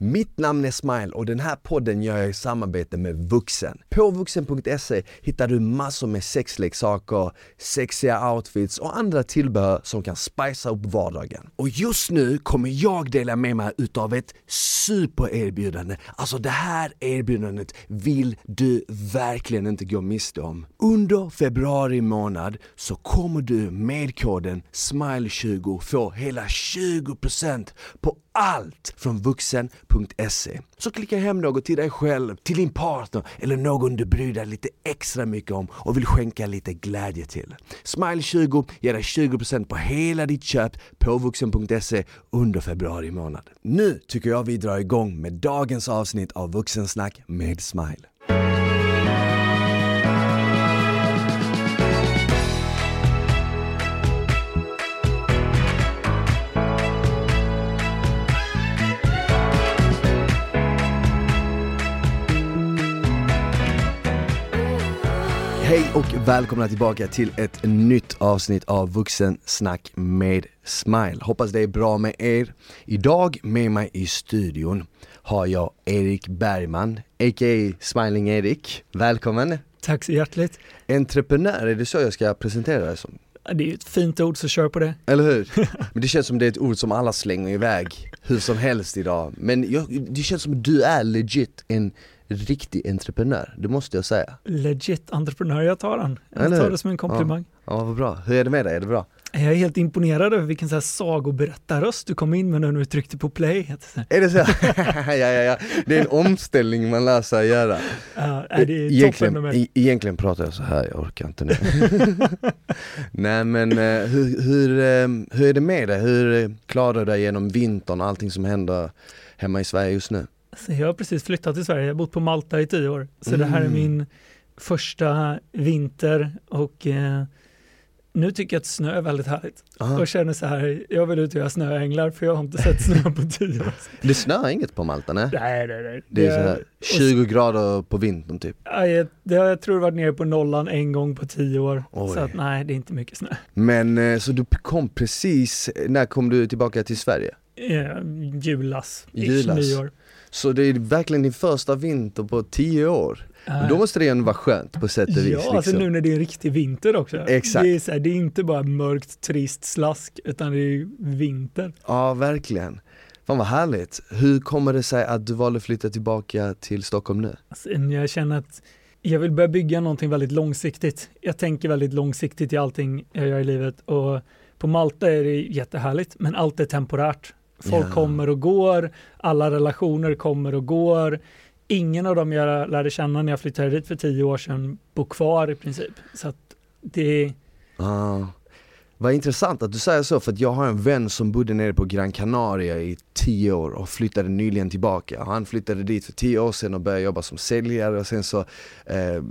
Mitt namn är Smile och den här podden gör jag i samarbete med Vuxen. På vuxen.se hittar du massor med sexleksaker, sexiga outfits och andra tillbehör som kan spicea upp vardagen. Och just nu kommer jag dela med mig utav ett supererbjudande. Alltså det här erbjudandet vill du verkligen inte gå miste om. Under februari månad så kommer du med koden SMILE20 få hela 20% på allt från vuxen.se. Så klicka hem något till dig själv, till din partner eller någon du bryr dig lite extra mycket om och vill skänka lite glädje till. Smile20 ger dig 20% på hela ditt köp på vuxen.se under februari månad. Nu tycker jag vi drar igång med dagens avsnitt av Vuxensnack med Smile. Hej och välkomna tillbaka till ett nytt avsnitt av Vuxensnack med Smile. Hoppas det är bra med er. Idag med mig i studion har jag Erik Bergman, a.k.a. Smiling Erik. Välkommen! Tack så hjärtligt. Entreprenör, är det så jag ska presentera dig som? Det är ett fint ord så kör på det. Eller hur? Men det känns som det är ett ord som alla slänger iväg hur som helst idag. Men jag, det känns som du är legit en riktig entreprenör, det måste jag säga. Legit entreprenör, jag tar den. Jag Eller tar hur? det som en komplimang. Ja, vad bra. Hur är det med dig? Är det bra? Jag är helt imponerad över vilken så här sagoberättarröst du kom in med när du tryckte på play. Är det så? ja, ja, ja. Det är en omställning man lär sig göra. Ja, nej, det är Egentligen, med mig. e- egentligen pratar jag så här, jag orkar inte nu. Nej men eh, hur, hur, eh, hur är det med dig? Hur klarar du dig genom vintern och allting som händer hemma i Sverige just nu? Så jag har precis flyttat till Sverige, jag har bott på Malta i tio år. Så det här är Mm. min första vinter och eh, nu tycker jag att snö är väldigt härligt. Aha. Och känner så här, jag vill ut och göra snöänglar för jag har inte sett snö på tio år. Det snöar inget på Malta nej? Nej, nej, nej. Det är så här och 20 grader på vintern typ. Ja, jag, det har jag tror varit nere på nollan en gång på tio år. Oj. Så att nej, det är inte mycket snö. Men eh, så du kom precis, när kom du tillbaka till Sverige? Eh, julas, Julas. nyår. Så det är verkligen din första vinter på 10 år? Eh, Då måste det ju ändå vara skönt på sätt och vis ja, alltså liksom. nu när det är en riktig vinter också. Exakt. Det är, så här, det är inte bara mörkt, trist slask, utan det är vinter. Ja, verkligen. Fan vad härligt. Hur kommer det sig att du valde att flytta tillbaka till Stockholm nu? Alltså, jag känner att jag vill börja bygga någonting väldigt långsiktigt. Jag tänker väldigt långsiktigt i allting jag gör i livet och på Malta är det jättehärligt, men allt är temporärt. Folk Ja. kommer och går, alla relationer kommer och går. Ingen av dem jag lärde känna när jag flyttade dit för tio år sedan bor kvar i princip. Så att det, Ja. Vad intressant att du säger så, för att jag har en vän som bodde nere på Gran Canaria i 10 år och flyttade nyligen tillbaka. Han flyttade dit för 10 år sedan och började jobba som säljare och sen så eh,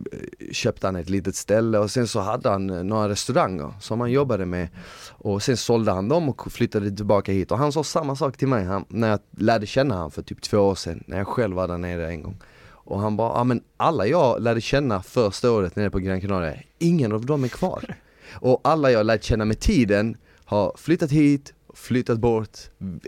köpte han ett litet ställe och sen så hade han eh, några restauranger som han jobbade med och sen sålde han dem och flyttade tillbaka hit och han sa samma sak till mig han, när jag lärde känna honom för typ två år sedan, när jag själv var där nere en gång. Och han bara, ja men alla jag lärde känna första året nere på Gran Canaria, ingen av dem är kvar. Och alla jag lärt känna med tiden har flyttat hit, flyttat bort,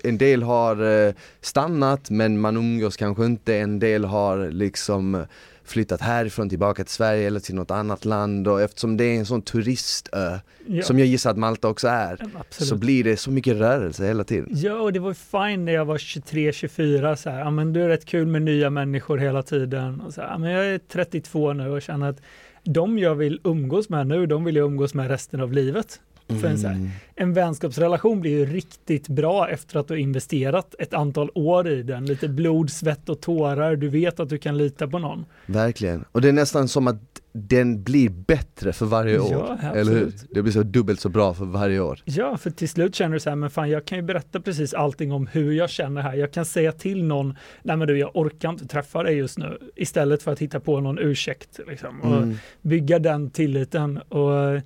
en del har eh, stannat men man umgås kanske inte, en del har liksom flyttat härifrån tillbaka till Sverige eller till något annat land. Och eftersom det är en sån turistö, ja, som jag gissar att Malta också är, absolut. så blir det så mycket rörelse hela tiden. Ja, och det var ju fine när jag var 23-24 så här, ja men det är rätt kul med nya människor hela tiden. Och så här, men jag är 32 nu och känner att de jag vill umgås med nu, de vill jag umgås med resten av livet. För en, så här, Mm. en vänskapsrelation blir ju riktigt bra efter att du har investerat ett antal år i den. Lite blod, svett och tårar. Du vet att du kan lita på någon. Verkligen, och det är nästan som att den blir bättre för varje Ja, år, absolut. eller hur? Det blir så dubbelt så bra för varje år. Ja, för till slut känner du så här, men fan jag kan ju berätta precis allting om hur jag känner här. Jag kan säga till någon, nej men du jag orkar inte träffa dig just nu, istället för att hitta på någon ursäkt. Liksom, och Mm. bygga den tilliten. Och,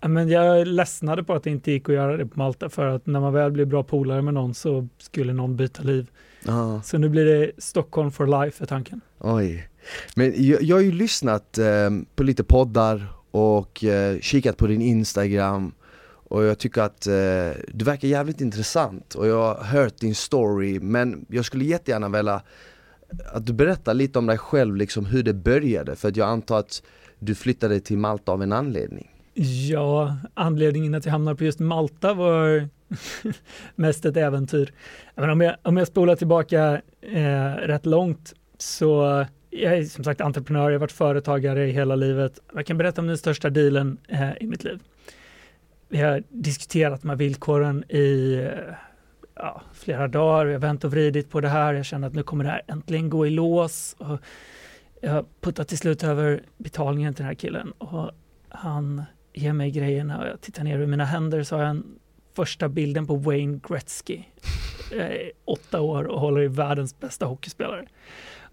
ja, men jag ledsnade på att det inte gick att göra det på Malta, för att när man väl blir bra polare med någon så skulle någon byta liv. Ja. Så nu blir det Stockholm for life är tanken. Oj. Men jag, jag har ju lyssnat eh, på lite poddar och eh, kikat på din Instagram Och jag tycker att eh, du verkar jävligt intressant och jag har hört din story men jag skulle jättegärna vilja att du berättar lite om dig själv, liksom hur det började. För att jag antar att du flyttade till Malta av en anledning. Ja, anledningen att jag hamnade på just Malta var mest ett äventyr. Men om, jag, om jag spolar tillbaka eh, rätt långt så jag är som sagt entreprenör, jag har varit företagare i hela livet. Jag kan berätta om den största dealen eh, i mitt liv. Vi har diskuterat de här villkoren i eh, ja, flera dagar. Jag har vänt och vridit på det här. Jag känner att nu kommer det här äntligen gå i lås. Och jag puttar till slut över betalningen till den här killen och han ger mig grejerna och jag tittar ner i mina händer så har jag en första bilden på Wayne Gretzky. Jag är åtta år och håller i världens bästa hockeyspelare.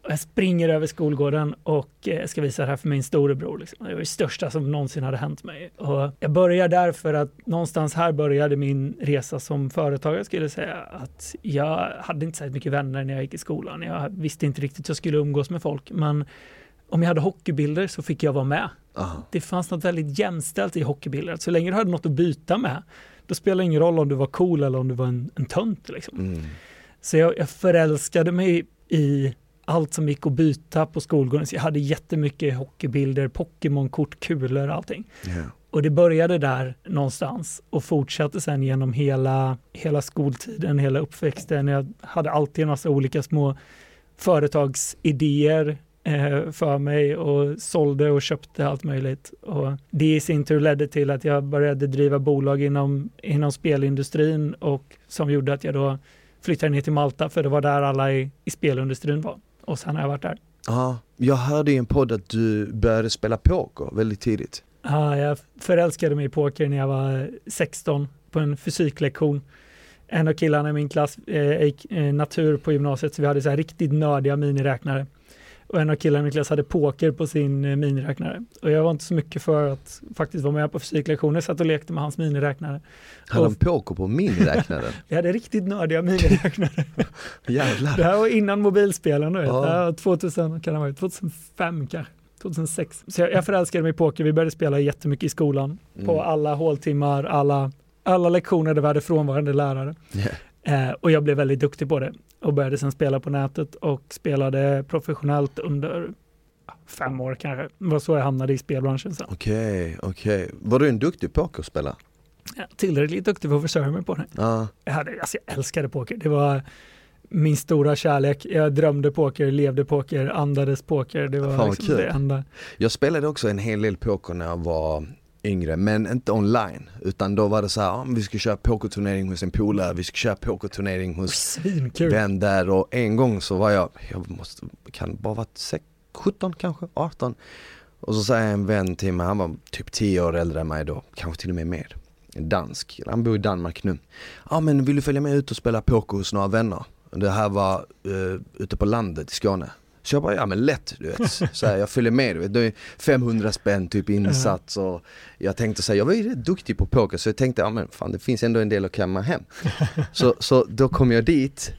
Och jag springer över skolgården och eh, ska visa det här för min storebror. Liksom. Det var det största som någonsin hade hänt mig. Och jag börjar där för att någonstans här började min resa som företagare skulle jag säga. Att jag hade inte så mycket vänner när jag gick i skolan. Jag visste inte riktigt hur jag skulle umgås med folk. Men om jag hade hockeybilder så fick jag vara med. Aha. Det fanns något väldigt jämställt i hockeybilder. Så länge du hade något att byta med, då spelar det ingen roll om du var cool eller om du var en, en tönt. Liksom. Mm. Så jag, jag förälskade mig i allt som gick att byta på skolgården. Så jag hade jättemycket hockeybilder, Pokémon-kort, kulor, allting. Yeah. Och det började där någonstans och fortsatte sen genom hela, hela skoltiden, hela uppväxten. Jag hade alltid en massa olika små företagsidéer eh, för mig och sålde och köpte allt möjligt. Och det i sin tur ledde till att jag började driva bolag inom, inom spelindustrin och som gjorde att jag då flyttade ner till Malta för det var där alla i, i spelindustrin var och sen har jag varit där. Ja, jag hörde i en podd att du började spela poker väldigt tidigt. Ja, jag förälskade mig i poker när jag var 16 på en fysiklektion. En av killarna i min klass eh, gick eh, natur på gymnasiet så vi hade så här riktigt nördiga miniräknare och en av killarna i min klass hade poker på sin eh, miniräknare. Och jag var inte så mycket för att faktiskt vara med på fysiklektioner, satt och lekte med hans miniräknare. Hade han poker på miniräknaren? vi hade riktigt nördiga miniräknare. Jävlar. Det här var innan mobilspelen, vet. Ja. Det här var 2000, kan det vara, 2005 kanske. 2006. Så jag, jag förälskade mig i poker, vi började spela jättemycket i skolan. Mm. På alla håltimmar, alla, alla lektioner där vi hade frånvarande lärare. Yeah. Eh, och jag blev väldigt duktig på det och började sen spela på nätet och spelade professionellt under fem år kanske. Det var så jag hamnade i spelbranschen sen. Okej, okay, okej. Okay. Var du en duktig pokerspelare? Ja, tillräckligt duktig för att försörja mig på det. Ja. Jag, hade, alltså jag älskade poker. Det var min stora kärlek. Jag drömde poker, levde poker, andades poker. Det var liksom det enda. Jag spelade också en hel del poker när jag var yngre, men inte online. Utan då var det så här, ja, vi ska köra pokerturnering hos en polare, vi ska köra pokerturnering hos den där och en gång så var jag, jag måste, kan bara varit 17 kanske, 18. Och så säger en vän till mig, han var typ 10 år äldre än mig då, kanske till och med mer. En dansk, han bor i Danmark nu. Ja men vill du följa med ut och spela poker hos några vänner? Det här var uh, ute på landet i Skåne. Så jag bara, ja men lätt du vet. Så här, jag följer med du vet. Det är 500 spänn typ insats och jag tänkte säga jag var ju rätt duktig på poker så jag tänkte, ja men fan det finns ändå en del att kamma hem. Så, så då kom jag dit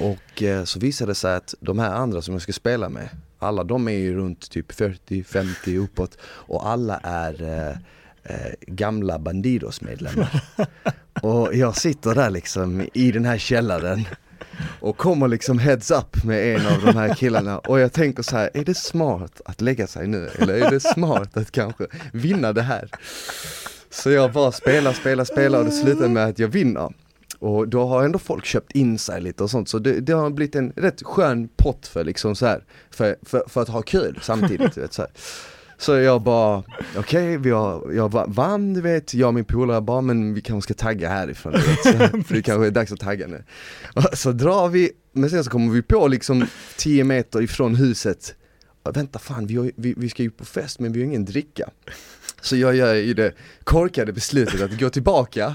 och eh, så visade det sig att de här andra som jag ska spela med, alla de är ju runt typ 40-50 uppåt och alla är eh, eh, gamla Bandidos medlemmar. Och jag sitter där liksom i den här källaren och kommer liksom heads up med en av de här killarna och jag tänker så här, är det smart att lägga sig nu eller är det smart att kanske vinna det här? Så jag bara spelar, spelar, spelar och det slutar med att jag vinner. Och då har ändå folk köpt in sig lite och sånt så det, det har blivit en rätt skön pott för liksom så här, för, för, för att ha kul samtidigt. Vet, så här. Så jag bara, okej, okay, jag vann du vet, jag och min polare bara, men vi kanske ska tagga härifrån du vet, så, för det kanske är dags att tagga nu. Så drar vi, men sen så kommer vi på liksom 10 meter ifrån huset, vänta fan vi, har, vi, vi ska ju på fest men vi har ingen dricka. Så jag gör ju det korkade beslutet att gå tillbaka,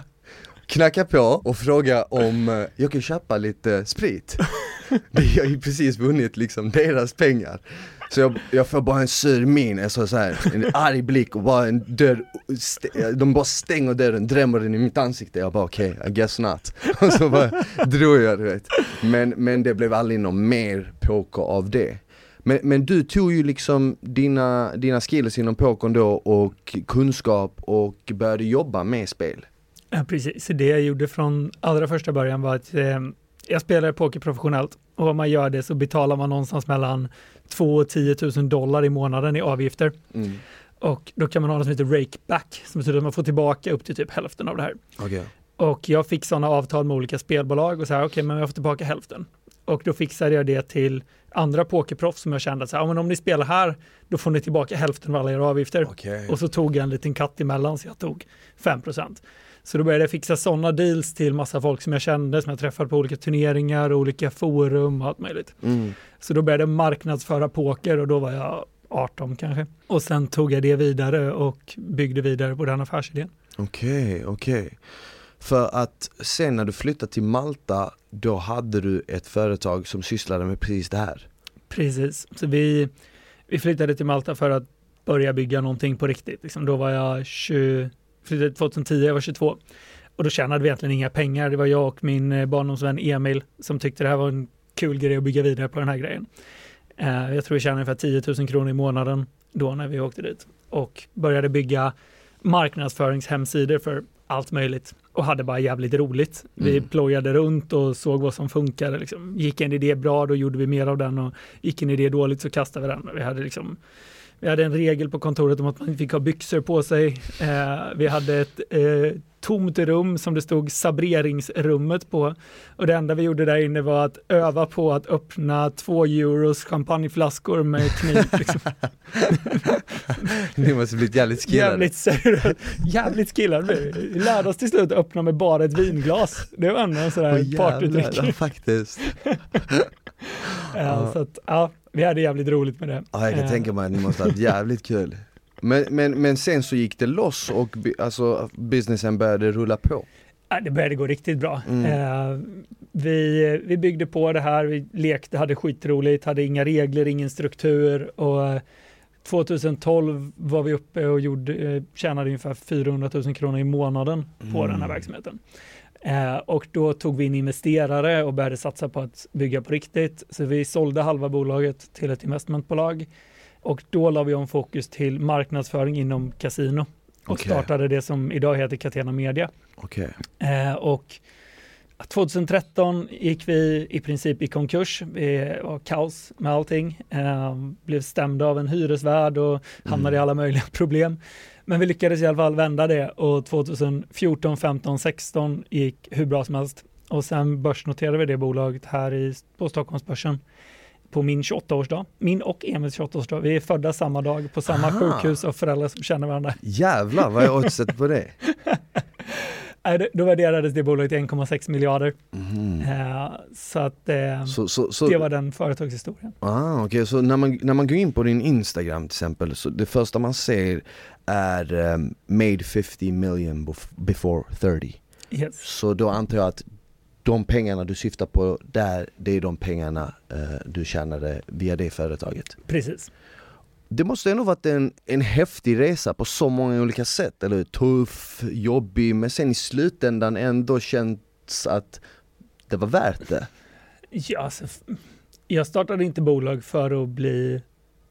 knacka på och fråga om eh, jag kan köpa lite sprit. Vi har ju precis vunnit liksom deras pengar. Så jag, jag får bara en sur min, alltså så här, en arg blick och bara en dörr, de bara stänger dörren, drämmer den i mitt ansikte. Jag bara okej, okay, I guess not. Och så bara drog jag du vet. Men, men det blev aldrig någon mer poker av det. Men, men du tog ju liksom dina, dina skills inom pokern då och kunskap och började jobba med spel. Ja, precis, det jag gjorde från allra första början var att eh, jag spelade poker professionellt och om man gör det så betalar man någonstans mellan 2 och 10 000 dollar i månaden i avgifter. Mm. Och då kan man ha något som heter rakeback, som betyder att man får tillbaka upp till typ hälften av det här. Okay. Och jag fick sådana avtal med olika spelbolag och så här, okej, okay, men jag får tillbaka hälften. Och då fixade jag det till andra pokerproffs som jag kände att så här, men om ni spelar här, då får ni tillbaka hälften av alla era avgifter. Okay. Och så tog jag en liten katt emellan, så jag tog 5 Så då började jag fixa sådana deals till massa folk som jag kände, som jag träffade på olika turneringar, olika forum och allt möjligt. Mm. Så då började jag marknadsföra poker och då var jag 18 kanske. Och sen tog jag det vidare och byggde vidare på den affärsidén. Okej, okay, okej. Okay. För att sen när du flyttade till Malta, då hade du ett företag som sysslade med precis det här? Precis, så vi, vi flyttade till Malta för att börja bygga någonting på riktigt. Liksom då var jag 20, flyttade 2010, jag var 22. Och då tjänade vi egentligen inga pengar. Det var jag och min eh, barndomsvän Emil som tyckte det här var en kul grej att bygga vidare på den här grejen. Uh, jag tror vi tjänade ungefär 10 000 kronor i månaden då när vi åkte dit och började bygga marknadsföringshemsidor för allt möjligt och hade bara jävligt roligt. Vi mm. plojade runt och såg vad som funkade. Liksom. Gick en idé bra, då gjorde vi mer av den och gick en idé dåligt så kastade vi den. Vi hade liksom vi hade en regel på kontoret om att man inte fick ha byxor på sig. Eh, vi hade ett eh, tomt rum som det stod sabreringsrummet på. Och det enda vi gjorde där inne var att öva på att öppna två euros champagneflaskor med kniv. Liksom. Ni måste blivit jävligt skillade. Jävligt, jävligt skillade. Vi lärde oss till slut att öppna med bara ett vinglas. Det var ändå en sån där partytrick. Ja, faktiskt. ja, så att, ja, vi hade jävligt roligt med det. Ja, jag kan tänka mig att ni måste ha haft jävligt kul. Men, men, men sen så gick det loss och alltså, businessen började rulla på? Ja, det började gå riktigt bra. Mm. Eh, vi, vi byggde på det här, vi lekte, hade skitroligt, hade inga regler, ingen struktur och 2012 var vi uppe och gjorde, eh, tjänade ungefär 400 000 kronor i månaden på mm. den här verksamheten. Eh, och då tog vi in investerare och började satsa på att bygga på riktigt. Så vi sålde halva bolaget till ett investmentbolag och då la vi om fokus till marknadsföring inom kasino och okay. startade det som idag heter Catena Media. Okay. Eh, och 2013 gick vi i princip i konkurs. Det var kaos med allting. Eh, blev stämda av en hyresvärd och hamnade mm. i alla möjliga problem. Men vi lyckades i alla fall vända det och 2014, 15, 16 gick hur bra som helst. Och sen börsnoterade vi det bolaget här i, på Stockholmsbörsen på min 28-årsdag. Min och Emils 28-årsdag. Vi är födda samma dag på samma Aha. sjukhus och föräldrar som känner varandra. Jävlar, vad är oddset på det? Då värderades det bolaget till 1,6 miljarder. Mm. så att eh, så, så, så, det var den företagshistorien. Ah, okay. Så när man, när man går in på din Instagram till exempel, så det första man ser är um, made 50 million before 30. Yes. Så då antar jag att de pengarna du syftar på där, det är de pengarna uh, du tjänade via det företaget. Precis. Det måste ändå varit en, en häftig resa på så många olika sätt, eller tuff, jobbig, men sen i slutändan ändå känts att det var värt det. Ja, alltså, jag startade inte bolag för att bli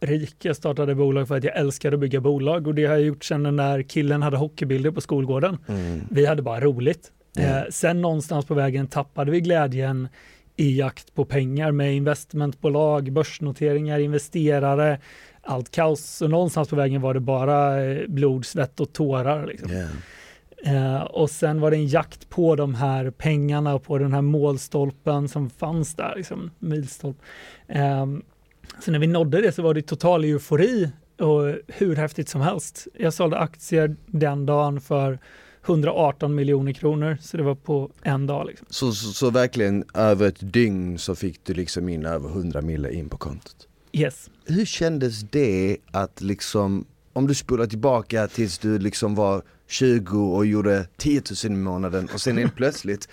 rik. Jag startade bolag för att jag älskade att bygga bolag och det har jag gjort sedan den där killen hade hockeybilder på skolgården. Mm. Vi hade bara roligt. Mm. Eh, sen någonstans på vägen tappade vi glädjen i jakt på pengar med investmentbolag, börsnoteringar, investerare, allt kaos. Så någonstans på vägen var det bara eh, blod, svett och tårar. Liksom. Yeah. Eh, och sen var det en jakt på de här pengarna och på den här målstolpen som fanns där, liksom, milstolp. Eh, så när vi nådde det så var det total eufori och hur häftigt som helst. Jag sålde aktier den dagen för 118 miljoner kronor, så det var på en dag. Liksom. Så, så, så, verkligen över ett dygn så fick du liksom in över 100 mille in på kontot? Yes. Hur kändes det att liksom, om du spolar tillbaka tills du liksom var 20 och gjorde 10 000 i månaden och sen helt plötsligt,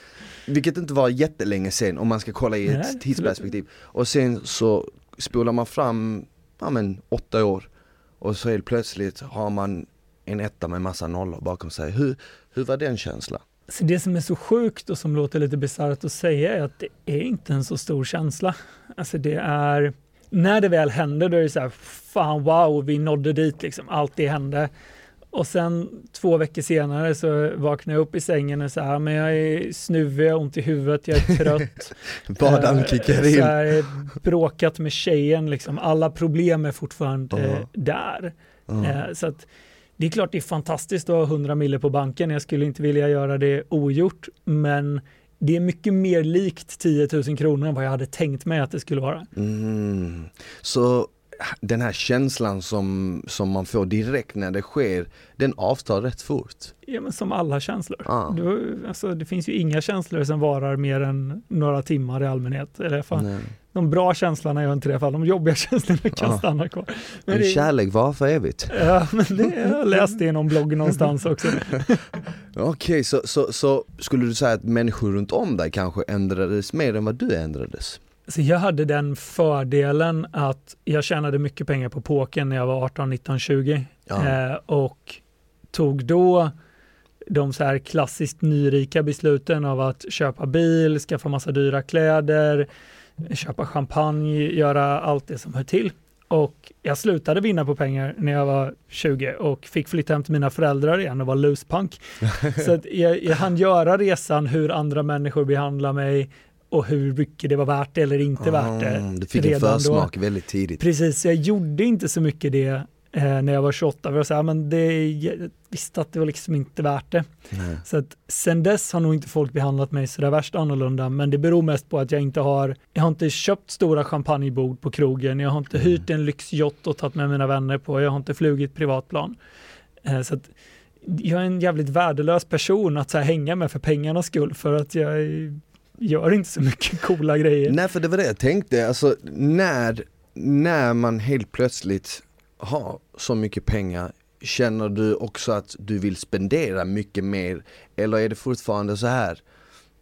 vilket inte var jättelänge sen om man ska kolla i ett Nej, tidsperspektiv, och sen så spolar man fram, ja men åtta år och så helt plötsligt har man en etta med massa nollor bakom sig. Hur, hur var den känslan? Så det som är så sjukt och som låter lite bisarrt att säga är att det är inte en så stor känsla. Alltså det är, när det väl händer då är det så här, fan wow, vi nådde dit liksom, allt det hände. och sen två veckor senare så vaknar jag upp i sängen och så här, men jag är snuvig, jag har ont i huvudet, jag är trött. Badan kickar in. Så här, bråkat med tjejen, liksom. alla problem är fortfarande Ja. där. Ja. Eh, Så att det är klart det är fantastiskt att ha 100 mille på banken. Jag skulle inte vilja göra det ogjort, men det är mycket mer likt 10 000 kronor än vad jag hade tänkt mig att det skulle vara. Mm. Så den här känslan som, som man får direkt när det sker, den avtar rätt fort. Ja, men som alla känslor. Ja. Du, alltså, det finns ju inga känslor som varar mer än några timmar i allmänhet. Eller fan, Nej. De bra känslorna gör inte det, för de jobbiga känslorna kan Ja. stanna kvar. Men En det, kärlek var för evigt. ja, men det, jag har läst det i någon blogg någonstans också. Okej, så, så, så skulle du säga att människor runt om dig kanske ändrades mer än vad du ändrades? Så jag hade den fördelen att jag tjänade mycket pengar på pokern när jag var 18, 19, 20 Ja. eh, och tog då de så här klassiskt nyrika besluten av att köpa bil, skaffa massa dyra kläder, köpa champagne, göra allt det som hör till. Och jag slutade vinna på pengar när jag var 20 och fick flytta hem till mina föräldrar igen och vara luspank. Så att jag, jag hann göra resan hur andra människor behandlar mig och hur mycket det var värt det eller inte värt det. Ah, du fick en redan då. försmak väldigt tidigt. Precis, jag gjorde inte så mycket det eh, när jag var 28. För jag, sa, men det, jag visste att det var liksom inte värt det. Nej. Så att sen dess har nog inte folk behandlat mig sådär värst annorlunda, men det beror mest på att jag inte har, jag har inte köpt stora champagnebord på krogen, jag har inte hyrt en lyxjott och tagit med mina vänner på, jag har inte flugit privatplan. Eh, så att jag är en jävligt värdelös person att så här, hänga med för pengarnas skull, för att jag gör inte så mycket coola grejer. Nej för det var det jag tänkte, alltså när, när man helt plötsligt ha så mycket pengar Känner du också att du vill spendera mycket mer eller är det fortfarande så här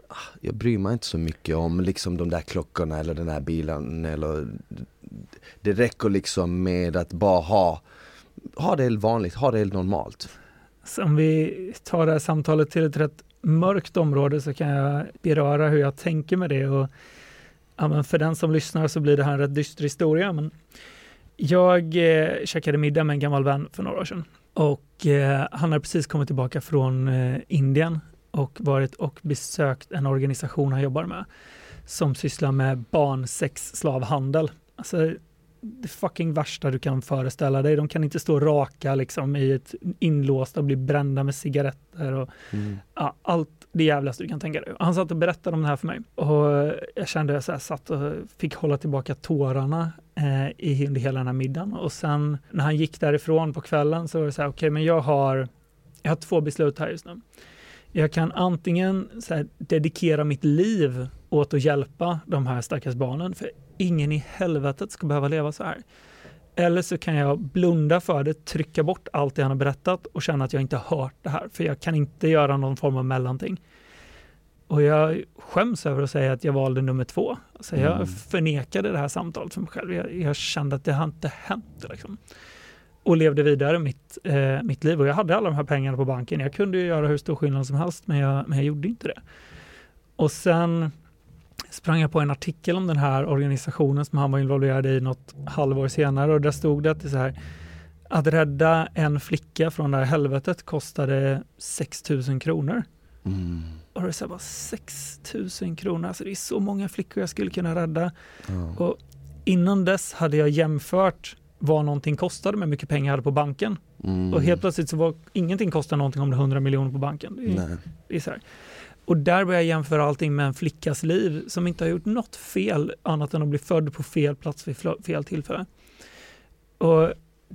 ah, jag bryr mig inte så mycket om liksom de där klockorna eller den där bilen eller Det räcker liksom med att bara ha Ha det helt vanligt, ha det helt normalt. Så om vi tar det här samtalet till ett rätt mörkt område så kan jag beröra hur jag tänker med det. Och, ja, men för den som lyssnar så blir det här en rätt dyster historia. Men jag eh, käkade middag med en gammal vän för några år sedan och eh, han har precis kommit tillbaka från eh, Indien och varit och besökt en organisation han jobbar med som sysslar med barnsexslavhandel. Alltså det fucking värsta du kan föreställa dig. De kan inte stå raka liksom i ett inlåst och bli brända med cigaretter och ja, allt det jävligaste du kan tänka dig. Han satt och berättade om det här för mig och jag kände att jag här satt och fick hålla tillbaka tårarna eh, i under hela den här middagen och sen när han gick därifrån på kvällen så var det så här, okej, men jag har, jag har två beslut här just nu. Jag kan antingen så här, dedikera mitt liv åt att hjälpa de här stackars barnen, för ingen i helvetet ska behöva leva så här. Eller så kan jag blunda för det, trycka bort allt det han har berättat och känna att jag inte har hört det här, för jag kan inte göra någon form av mellanting. Och jag skäms över att säga att jag valde nummer två. Alltså jag Mm. förnekade det här samtalet för mig själv. Jag, jag kände att det har inte hänt. Liksom. Och levde vidare mitt, eh, mitt liv. Och jag hade alla de här pengarna på banken. Jag kunde ju göra hur stor skillnad som helst, men jag, men jag gjorde inte det. Och sen sprang jag på en artikel om den här organisationen som han var involverad i något halvår senare och där stod det att det så här att rädda en flicka från det här helvetet kostade 6 000 kronor. Mm. Och det är bara 6 000 kronor, alltså det är så många flickor jag skulle kunna rädda. Ja. Och innan dess hade jag jämfört vad någonting kostade med mycket pengar jag hade på banken. Mm. Och helt plötsligt så var ingenting kostar någonting om det är 100 miljoner på banken. Det är, det är så här. Och där börjar jag jämföra allting med en flickas liv som inte har gjort något fel annat än att bli född på fel plats vid fel tillfälle. Och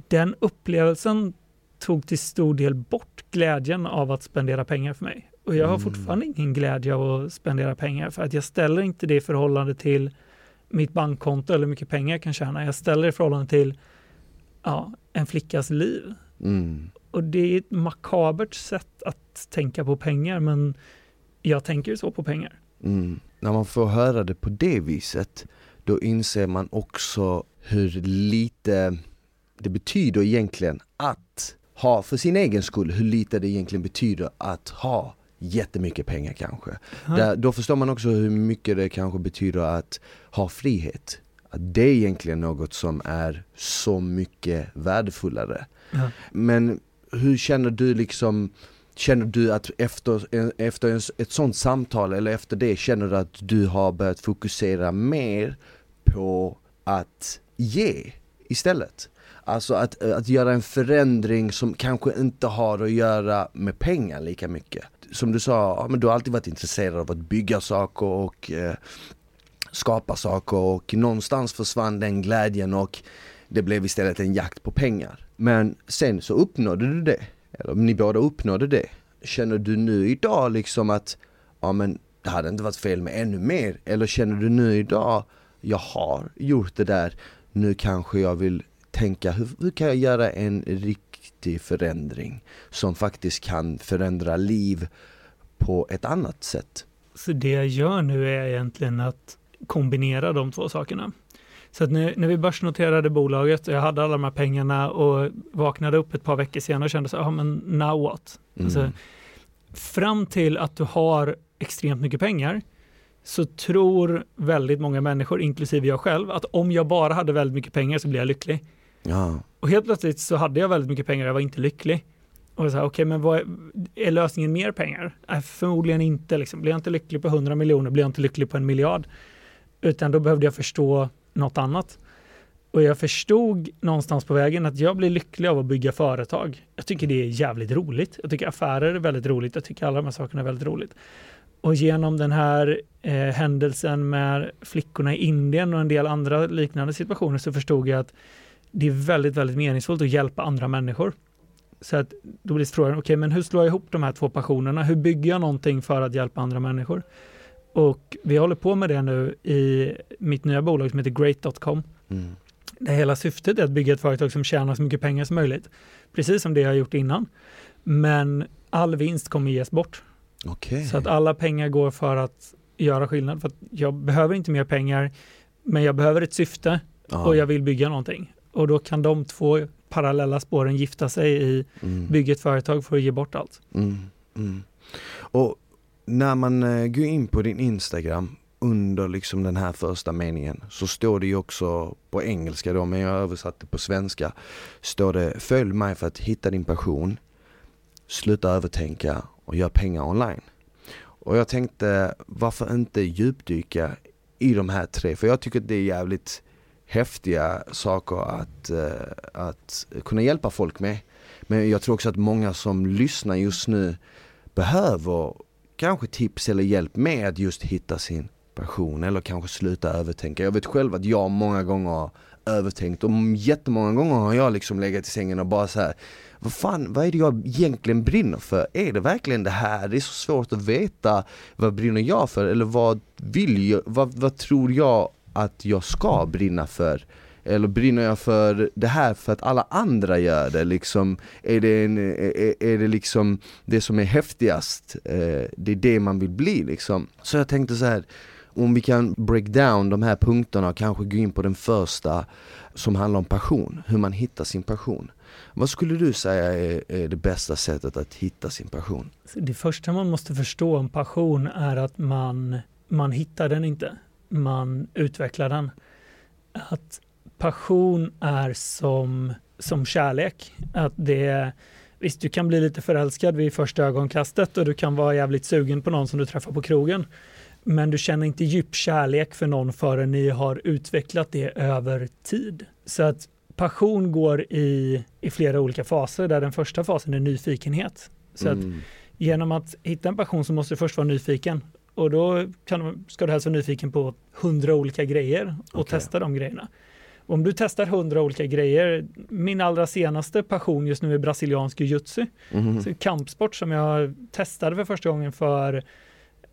den upplevelsen tog till stor del bort glädjen av att spendera pengar för mig. Och jag har Mm. fortfarande ingen glädje av att spendera pengar för att jag ställer inte det i förhållande till mitt bankkonto eller hur mycket pengar jag kan tjäna. Jag ställer det i förhållande till ja, en flickas liv. Mm. Och det är ett makabert sätt att tänka på pengar, men jag tänker så på pengar. Mm. När man får höra det på det viset, då inser man också hur lite det betyder egentligen att ha, för sin egen skull, hur lite det egentligen betyder att ha jättemycket pengar kanske. Där, då förstår man också hur mycket det kanske betyder att ha frihet. Att det är egentligen något som är så mycket värdefullare. Ja. Men hur känner du liksom Känner du att efter, efter ett sånt samtal eller efter det känner du att du har börjat fokusera mer på att ge istället? Alltså att, att göra en förändring som kanske inte har att göra med pengar lika mycket. Som du sa, ja, men du har alltid varit intresserad av att bygga saker och eh, skapa saker och någonstans försvann den glädjen och det blev istället en jakt på pengar. Men sen så uppnådde du det, eller ni båda uppnådde det. Känner du nu idag liksom att, ja men det hade inte varit fel med ännu mer? Eller känner du nu idag, jag har gjort det där, nu kanske jag vill tänka hur, hur kan jag göra en riktig förändring som faktiskt kan förändra liv på ett annat sätt? Så det jag gör nu är egentligen att kombinera de två sakerna. Så att när, när vi börsnoterade bolaget och jag hade alla de här pengarna och vaknade upp ett par veckor senare och kände så, ja men now what? Mm. Alltså, fram till att du har extremt mycket pengar så tror väldigt många människor, inklusive jag själv, att om jag bara hade väldigt mycket pengar så blir jag lycklig. Ja. Och helt plötsligt så hade jag väldigt mycket pengar och jag var inte lycklig. Och så här, okay, men vad är, är, lösningen mer pengar? Äh, förmodligen inte. Liksom. Blir jag inte lycklig på 100 miljoner blir jag inte lycklig på en miljard. Utan då behövde jag förstå något annat. Och jag förstod någonstans på vägen att jag blir lycklig av att bygga företag. Jag tycker det är jävligt roligt. Jag tycker affärer är väldigt roligt. Jag tycker alla de här sakerna är väldigt roligt. Och genom den här eh, händelsen med flickorna i Indien och en del andra liknande situationer så förstod jag att det är väldigt, väldigt meningsfullt att hjälpa andra människor. Så att då blir frågan, okej, okay, men hur slår jag ihop de här två passionerna? Hur bygger jag någonting för att hjälpa andra människor? Och vi håller på med det nu i mitt nya bolag som heter Great.com. Mm. Det hela syftet är att bygga ett företag som tjänar så mycket pengar som möjligt. Precis som det jag har gjort innan. Men all vinst kommer ges bort. Okay. Så att alla pengar går för att göra skillnad. För jag behöver inte mer pengar, men jag behöver ett syfte Aha. och jag vill bygga någonting. Och då kan de två parallella spåren gifta sig i mm. bygga ett företag för att ge bort allt. Mm. Mm. Och när man eh, går in på din Instagram under liksom den här första meningen så står det ju också på engelska då, men jag har översatt det på svenska. Står det följ mig för att hitta din passion, sluta övertänka och gör pengar online. Och jag tänkte varför inte djupdyka i de här tre, för jag tycker det är jävligt häftiga saker att, eh, att kunna hjälpa folk med. Men jag tror också att många som lyssnar just nu behöver kanske tips eller hjälp med att just hitta sin passion eller kanske sluta övertänka. Jag vet själv att jag många gånger har övertänkt och jättemånga gånger har jag liksom legat i sängen och bara så här, vad fan, vad är det jag egentligen brinner för? Är det verkligen det här? Det är så svårt att veta vad brinner jag för eller vad vill jag, vad, vad tror jag att jag ska brinna för? Eller brinner jag för det här för att alla andra gör det? Liksom, är, det en, är, är det liksom det som är häftigast? Eh, det är det man vill bli liksom. Så jag tänkte så här om vi kan break down de här punkterna och kanske gå in på den första som handlar om passion, hur man hittar sin passion. Vad skulle du säga är, är, det bästa sättet att hitta sin passion? Det första man måste förstå om passion är att man, man hittar den inte, man utvecklar den. Att passion är som, som kärlek. Att det Visst, du kan bli lite förälskad vid första ögonkastet och du kan vara jävligt sugen på någon som du träffar på krogen. Men du känner inte djup kärlek för någon förrän ni har utvecklat det över tid. Så att passion går i, i flera olika faser där den första fasen är nyfikenhet. Så mm. att genom att hitta en passion så måste du först vara nyfiken. Och då kan, ska du helst vara nyfiken på hundra olika grejer och okay. testa de grejerna. Om du testar hundra olika grejer, min allra senaste passion just nu är brasiliansk jiu-jitsu, mm. kampsport som jag testade för första gången för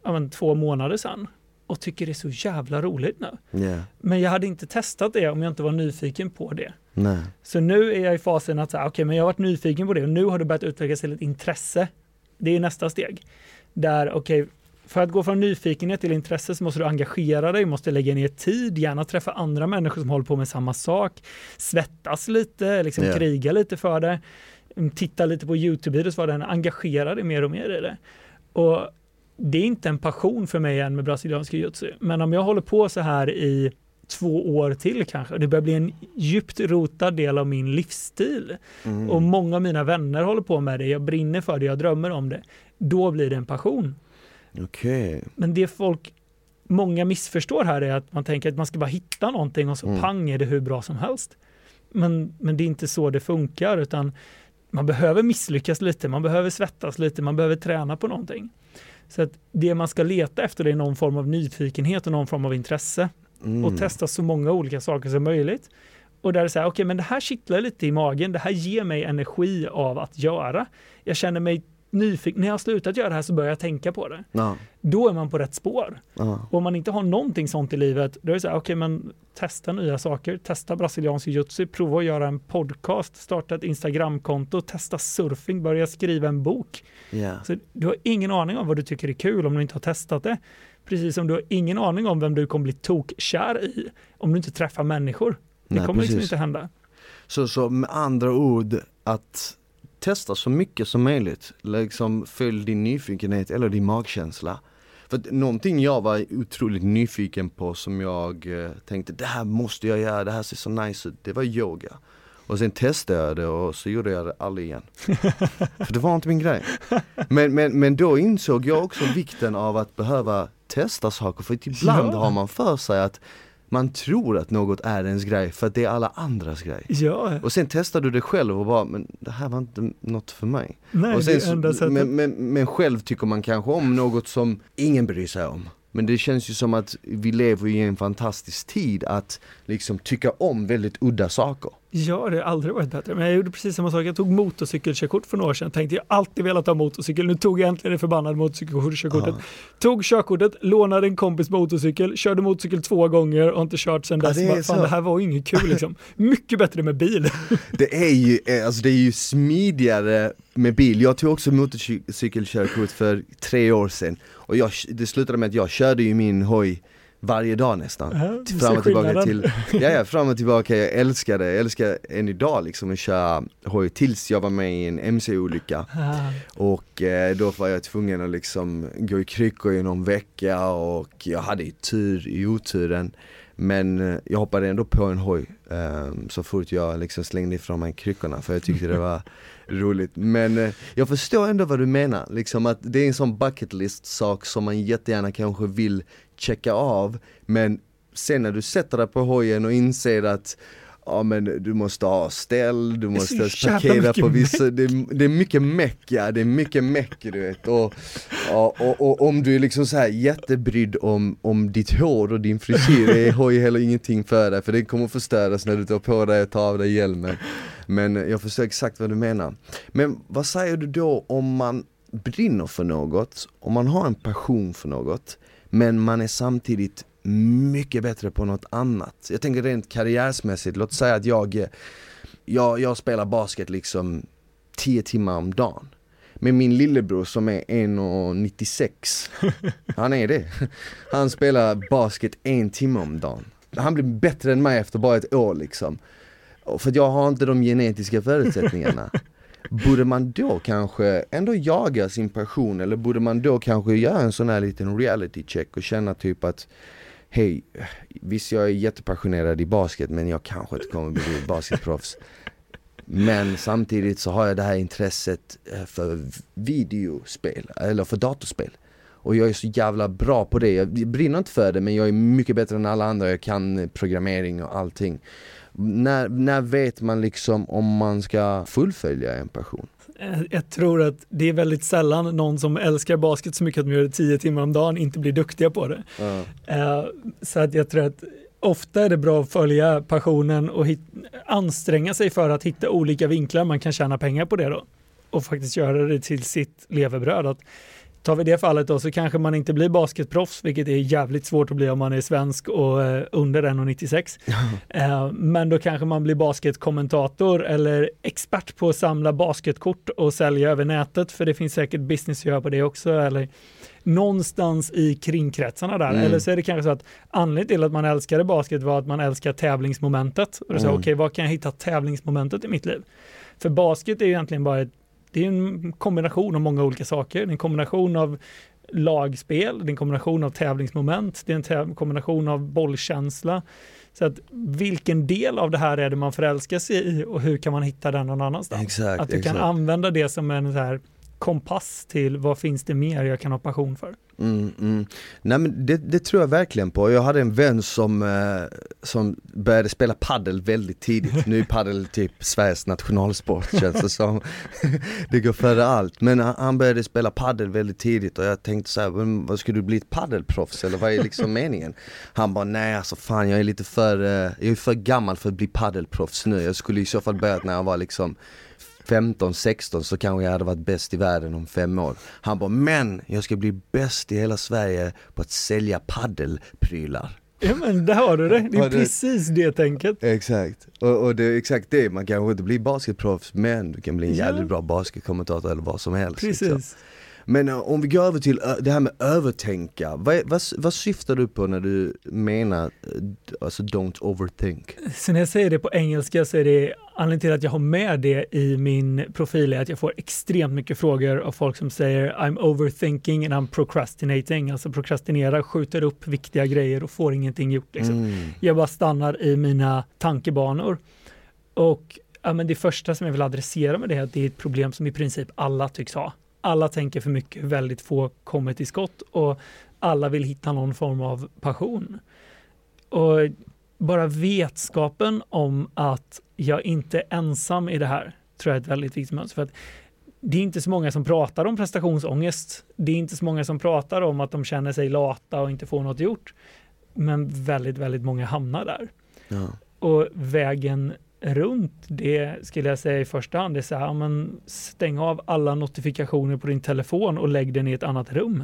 men, två månader sedan och tycker det är så jävla roligt nu. Yeah. Men jag hade inte testat det om jag inte var nyfiken på det. Nej. Så nu är jag i fasen att säga, okej, okay, men jag har varit nyfiken på det och nu har det börjat utvecklas till ett intresse. Det är nästa steg. Där, okej, okay, för att gå från nyfikenhet till intresse så måste du engagera dig, måste lägga ner tid, gärna träffa andra människor som håller på med samma sak, svettas lite, liksom yeah. kriga lite för det, titta lite på YouTube-videos, vad den engagera dig mer och mer i det. Och det är inte en passion för mig än med brasiliansk jiu-jitsu. Men om jag håller på så här i två år till kanske. Det börjar bli en djupt rotad del av min livsstil. Mm. Och många av mina vänner håller på med det, jag brinner för det, jag drömmer om det. Då blir det en passion. Okej. Men det folk, många missförstår här är att man tänker att man ska bara hitta någonting och så Mm. pang är det hur bra som helst. Men, men det är inte så det funkar utan man behöver misslyckas lite, man behöver svettas lite, man behöver träna på någonting. Så att det man ska leta efter är någon form av nyfikenhet och någon form av intresse Mm. och testa så många olika saker som möjligt. Och där det säger, okej men det här kittlar lite i magen, det här ger mig energi av att göra. Jag känner mig nyfiken, när jag har slutat göra det här så börjar jag tänka på det. Ja, Då är man på rätt spår. ja. Och om man inte har någonting sånt i livet, då är det så här, okej men testa nya saker, testa brasiliansk jiu-jitsu, prova att göra en podcast, starta ett Instagramkonto, testa surfing, börja skriva en bok. Ja. Så du har ingen aning om vad du tycker är kul om du inte har testat det. Precis som du har ingen aning om vem du kommer bli tokkär i om du inte träffar människor. Det Nej, kommer liksom precis. inte hända. Så, så med andra ord, att testa så mycket som möjligt. Liksom följ din nyfikenhet eller din magkänsla. För någonting jag var otroligt nyfiken på som jag eh, tänkte, det här måste jag göra, det här ser så nice ut, det var yoga. Och sen testade jag det och så gjorde jag det aldrig igen. För det var inte min grej. Men, men, men då insåg jag också vikten av att behöva testa saker, för ibland Ja. har man för sig att man tror att något är ens grej för att det är alla andras grej. Ja, Och sen testar du det själv och bara, men det här var inte något för mig. nej, och det sen, så- enda sättet. men, men, men själv tycker man kanske om något som ingen bryr sig om. Men det känns ju som att vi lever i en fantastisk tid att liksom tycka om väldigt udda saker. Ja, det har aldrig varit bättre. Men jag gjorde precis samma sak. Jag tog motorcykelkörkort för några år sedan. Tänkte jag alltid velat ha motorcykel. Nu tog jag äntligen det förbannade motorcykelkörkortet. Ja. Tog körkortet, lånade en kompis motorcykel, körde motorcykel två gånger och inte kört sedan dess. det är Bara, Fan, det här var ju inget kul liksom. Mycket bättre med bil. Det är ju, eh, alltså det är ju smidigare med bil. Jag tog också motorcykelkörkort för tre år sedan. Och jag, det slutade med att jag körde ju min hoj varje dag nästan. Ja, du fram och tillbaka till, ja, ja, fram och tillbaka, jag älskar det, jag älskar än idag liksom att köra hoj tills jag var med i en MC-olycka Ah, och eh, då var jag tvungen att liksom gå i kryckor i någon vecka och jag hade ju tur i oturen. Men eh, jag hoppade ändå på en hoj eh, så fort jag liksom slängde ifrån mig kryckorna för jag tyckte det var roligt. Men eh, jag förstår ändå vad du menar, liksom att det är en sån bucket list sak som man jättegärna kanske vill checka av Men sen när du sätter dig på hojen och inser att Ja men du måste ha ställ, du måste parkera på vissa, det, är- det är mycket meck ja, det är mycket meck du vet. Och, ja, och, och om du är liksom så här jättebrydd om, om ditt hår och din frisyr, är hoj heller ingenting för dig för det kommer förstöras när du tar på dig och tar av dig hjälmen. Men jag förstår exakt vad du menar. Men vad säger du då om man brinner för något, om man har en passion för något men man är samtidigt mycket bättre på något annat. Jag tänker rent karriärsmässigt, låt säga att jag, jag, jag spelar basket liksom 10 timmar om dagen. Men min lillebror som är 1,96, han är det. Han spelar basket en timme om dagen. Han blir bättre än mig efter bara ett år liksom. För jag har inte de genetiska förutsättningarna. Borde man då kanske ändå jaga sin passion eller borde man då kanske göra en sån här liten reality check och känna typ att Hej, visst jag är jättepassionerad i basket men jag kanske inte kommer bli basketproffs. Men samtidigt så har jag det här intresset eh, för videospel, eller för datorspel. Och jag är så jävla bra på det, jag brinner inte för det men jag är mycket bättre än alla andra, jag kan programmering och allting när, när vet man liksom om man ska fullfölja en passion? Eh, Jag tror att det är väldigt sällan någon som älskar basket så mycket att de gör det tio timmar om dagen inte blir duktiga på det. Eh, Så att jag tror att ofta är det bra att följa passionen och anstränga sig för att hitta olika vinklar man kan tjäna pengar på det då. Och faktiskt göra det till sitt levebröd. Att tar vi det fallet då så kanske man inte blir basketproffs, vilket är jävligt svårt att bli om man är svensk och eh, under 1,96. Eh, men då kanske man blir basketkommentator eller expert på att samla basketkort och sälja över nätet, för det finns säkert business att göra på det också. Eller någonstans i kringkretsarna där. Mm. Eller så är det kanske så att anledningen till att man älskade basket var att man älskar tävlingsmomentet. Och då säger Mm. okej, vad kan jag hitta tävlingsmomentet i mitt liv? För basket är ju egentligen bara ett, det är en kombination av många olika saker. Det är en kombination av lagspel, det är en kombination av tävlingsmoment, det är en kombination av bollkänsla. Så att vilken del av det här är det man förälskar sig i och hur kan man hitta den någon annanstans? Exakt, att du exakt. kan använda det som en så här kompass till vad finns det mer jag kan ha passion för. Mm, mm. Nej men det, det, tror jag verkligen på. Jag hade en vän som, eh, som började spela paddel väldigt tidigt. Nu är paddel typ Sveriges nationalsport känns det som. det går före allt. Men han, började spela paddel väldigt tidigt och jag tänkte så här, "Men vad ska du bli ett paddelproffs eller vad är liksom meningen? Han bara, nej alltså fan jag är lite för, eh, jag är för gammal för att bli paddelproffs nu. Jag skulle i så fall börjat när jag var liksom 15, 16 så kanske jag hade varit bäst i världen om fem år. Han bara, men jag ska bli bäst i hela Sverige på att sälja paddelprylar. Ja men där har du det, det är precis det tänket. Exakt, och, och det är exakt det, man kanske inte blir basketproffs men du kan bli en Ja. jävligt bra basketkommentator eller vad som helst. liksom. Men eh, om vi går över till ö, det här med övertänka, vad, vad, vad syftar du på när du menar, eh, alltså don't overthink? Så när jag säger det på engelska så är det anledningen till att jag har med det i min profil är att jag får extremt mycket frågor av folk som säger I'm overthinking and I'm procrastinating. Alltså prokrastinera, skjuter upp viktiga grejer och får ingenting gjort. Liksom. Mm. Jag bara stannar i mina tankebanor. Och ja, men det första som jag vill adressera med det är att det är ett problem som i princip alla tycks ha. Alla tänker för mycket, väldigt få kommer till skott och alla vill hitta någon form av passion. Och bara vetskapen om att jag inte är ensam i det här tror jag är ett väldigt viktigt mönster. För att det är inte så många som pratar om prestationsångest. Det är inte så många som pratar om att de känner sig lata och inte får något gjort. Men väldigt, väldigt många hamnar där. Ja. Och vägen runt det skulle jag säga i första hand Det är så här, ja, men stäng av alla notifikationer på din telefon och lägg den i ett annat rum.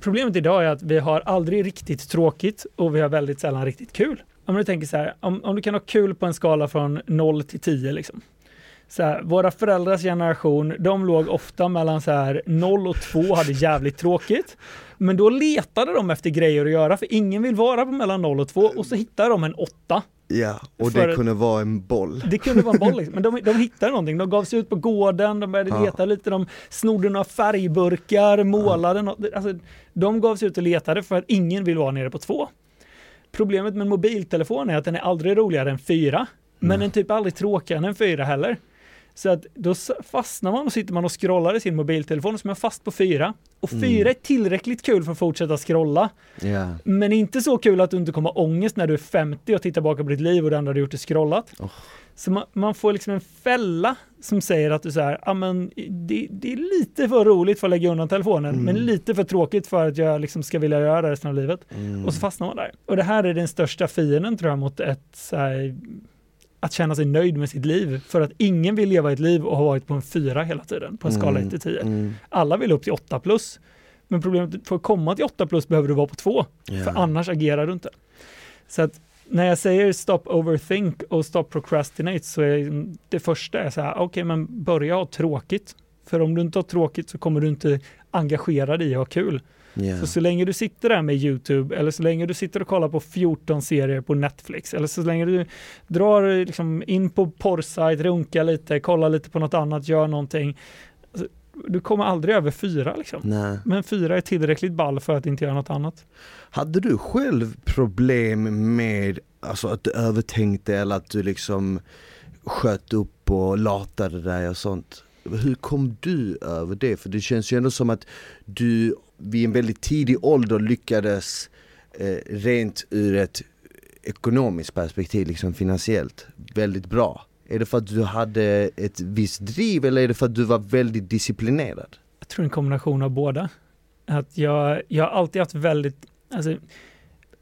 Problemet idag är att vi har aldrig riktigt tråkigt och vi har väldigt sällan riktigt kul. Om du tänker så här, om, om du kan ha kul på en skala från 0 till 10 liksom. Så här, våra föräldrars generation, de låg ofta mellan så här 0 och 2 och hade jävligt tråkigt. Men då letade de efter grejer att göra, för ingen vill vara på mellan 0 och 2 och så hittar de en 8 ja, och det kunde vara en boll. det kunde vara en boll, liksom. men de, de hittade någonting. De gav sig ut på gården, de började Ja. leta lite, de snodde några färgburkar, målade något. Alltså, de gav sig ut och letade för att ingen vill vara nere på två. Problemet med en mobiltelefon är att den är aldrig roligare än fyra, men Nej. den är typ aldrig tråkigare än fyra heller. Så att då fastnar man och sitter man och scrollar i sin mobiltelefon så är fast på fyra. Och Mm. fyra är tillräckligt kul för att fortsätta scrolla. Ja. Men inte så kul att du inte kommer ångest när du är 50 och tittar tillbaka på ditt liv och det enda du gjort är scrollat. Oh. Så man, man får liksom en fälla som säger att du så här, ja men det, det är lite för roligt för att lägga undan telefonen, Mm. men lite för tråkigt för att jag liksom ska vilja göra det resten av livet. Mm. Och så fastnar man där. Och det här är den största fienden tror jag mot ett så här, att känna sig nöjd med sitt liv. För att ingen vill leva ett liv och ha varit på en fyra hela tiden, på en skala Mm, 1 till 10. Mm. Alla vill upp till 8 plus. Men problemet för att komma till 8 plus behöver du vara på 2. Ja. För annars agerar du inte. Så att när jag säger stop overthink och stop procrastinate så är det första är så här, okej men börja ha tråkigt. För om du inte har tråkigt så kommer du inte engagera dig i att ha kul. Ja. Så så länge du sitter där med YouTube eller så länge du sitter och kollar på 14 serier på Netflix eller så länge du drar liksom in på porrsajt, runkar lite, kollar lite på något annat, gör någonting. Alltså, Du kommer aldrig över fyra liksom. Nej. Men fyra är tillräckligt ball för att inte göra något annat. Hade du själv problem med alltså, att du övertänkte eller att du liksom sköt upp och latade dig och sånt? Hur kom du över det? För det känns ju ändå som att du vid en väldigt tidig ålder lyckades eh, rent ur ett ekonomiskt perspektiv, liksom finansiellt, väldigt bra. Är det för att du hade ett visst driv eller är det för att du var väldigt disciplinerad? Jag tror en kombination av båda. Att jag, jag har alltid haft väldigt, alltså,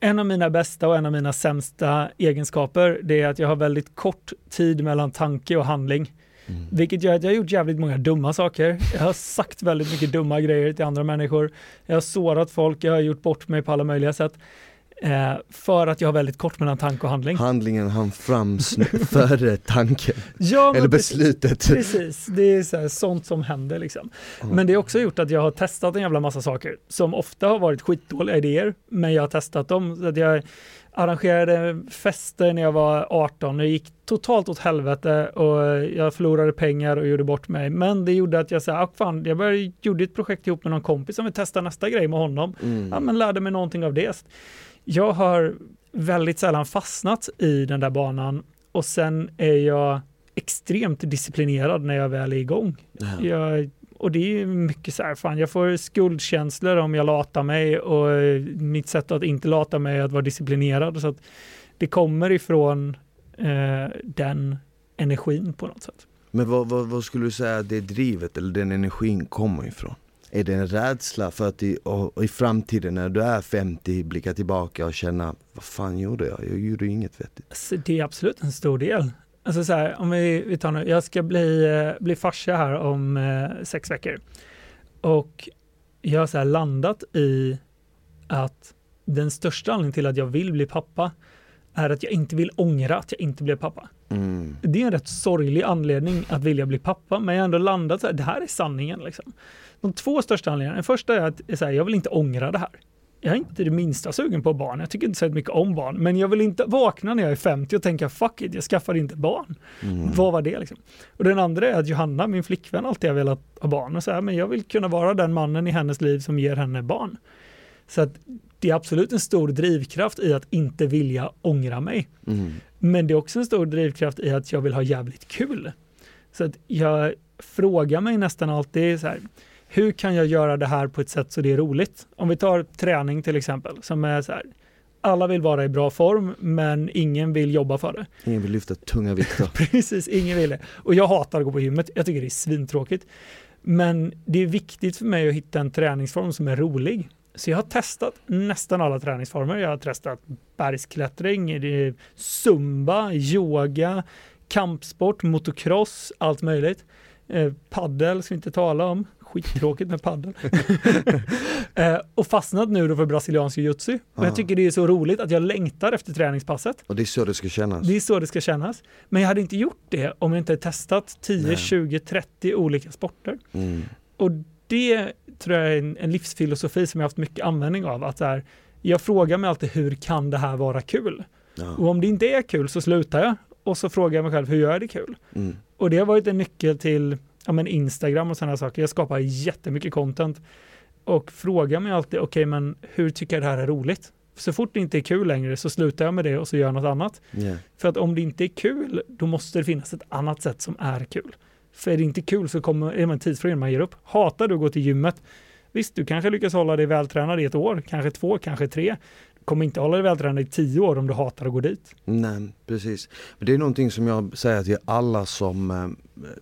en av mina bästa och en av mina sämsta egenskaper, det är att jag har väldigt kort tid mellan tanke och handling. Mm. Vilket gör att jag har gjort jävligt många dumma saker. Jag har sagt väldigt mycket dumma grejer till andra människor. Jag har sårat folk, jag har gjort bort mig på alla möjliga sätt. Eh, för att jag har väldigt kort mellan tanke och handling. Handlingen hann fram före tanken, Ja, eller beslutet. Precis, det är så här, sånt som händer liksom. Men det har också gjort att jag har testat en jävla massa saker som ofta har varit skitdåliga idéer, men jag har testat dem. Så att jag arrangerade fester när jag var 18 och det gick totalt åt helvete och jag förlorade pengar och gjorde bort mig. Men det gjorde att jag sa, ah, fan, jag började, gjorde ett projekt ihop med någon kompis som vill testa nästa grej med honom. Mm. Ja, men lärde mig någonting av det. Jag har väldigt sällan fastnat i den där banan och sen är jag extremt disciplinerad när jag väl är igång. Ja. Jag, och det är mycket så här, fan jag får skuldkänslor om jag latar mig och eh, mitt sätt att inte lata mig är att vara disciplinerad. Så det kommer ifrån eh, den energin på något sätt. Men vad, vad, vad skulle du säga att det drivet eller den energin kommer ifrån? Är det en rädsla för att i, i framtiden när du är 50 blicka tillbaka och känna vad fan gjorde jag? Jag gjorde inget vettigt. Alltså, det är absolut en stor del. Alltså så här, om vi, vi tar nu, jag ska bli, eh, bli farsa här om eh, sex veckor. Och jag har så landat i att den största anledningen till att jag vill bli pappa är att jag inte vill ångra att jag inte blev pappa. Mm. Det är en rätt sorglig anledning att vilja bli pappa, men jag har ändå landat så här, det här är sanningen. Liksom. De två största anledningarna, den första är att så här, jag vill inte ångra det här. Jag är inte det minsta sugen på barn, jag tycker inte så mycket om barn, men jag vill inte vakna när jag är 50 och tänka fuck it, jag skaffar inte barn. Mm. Vad var det liksom? Och den andra är att Johanna, min flickvän, alltid har velat ha barn och så här, men jag vill kunna vara den mannen i hennes liv som ger henne barn. Så att det är absolut en stor drivkraft i att inte vilja ångra mig. Mm. Men det är också en stor drivkraft i att jag vill ha jävligt kul. Så att jag frågar mig nästan alltid så här, hur kan jag göra det här på ett sätt så det är roligt? Om vi tar träning till exempel, som är så här, alla vill vara i bra form, men ingen vill jobba för det. Ingen vill lyfta tunga vikter. Precis, ingen vill det. Och jag hatar att gå på gymmet, jag tycker det är svintråkigt. Men det är viktigt för mig att hitta en träningsform som är rolig. Så jag har testat nästan alla träningsformer. Jag har testat bergsklättring, är zumba, yoga, kampsport, motocross, allt möjligt. Eh, paddel ska vi inte tala om. Skittråkigt med paddel. eh, och fastnat nu då för brasiliansk jiu-jitsu. Och Ah. jag tycker det är så roligt att jag längtar efter träningspasset. Och det är så det ska kännas. Det är så det ska kännas. Men jag hade inte gjort det om jag inte testat 10, Nej. 20, 30 olika sporter. Mm. Och det tror jag är en, en livsfilosofi som jag haft mycket användning av. Att här, jag frågar mig alltid hur kan det här vara kul? Och Ja. om det inte är kul så slutar jag. Och så frågar jag mig själv, hur gör jag det kul? Mm. Och det har varit en nyckel till ja, men Instagram och sådana saker. Jag skapar jättemycket content och frågar mig alltid, okej men hur tycker jag det här är roligt? Så fort det inte är kul längre så slutar jag med det och så gör jag något annat. Ja. För att om det inte är kul, då måste det finnas ett annat sätt som är kul. För är det inte kul så kommer, är det en tidsfråga man ger upp. Hatar du att gå till gymmet? Visst, du kanske lyckas hålla dig vältränad i ett år, kanske två, kanske tre. Du kommer inte hålla dig vältränad i tio år om du hatar att gå dit. Nej, precis. Men det är någonting som jag säger till alla som, eh,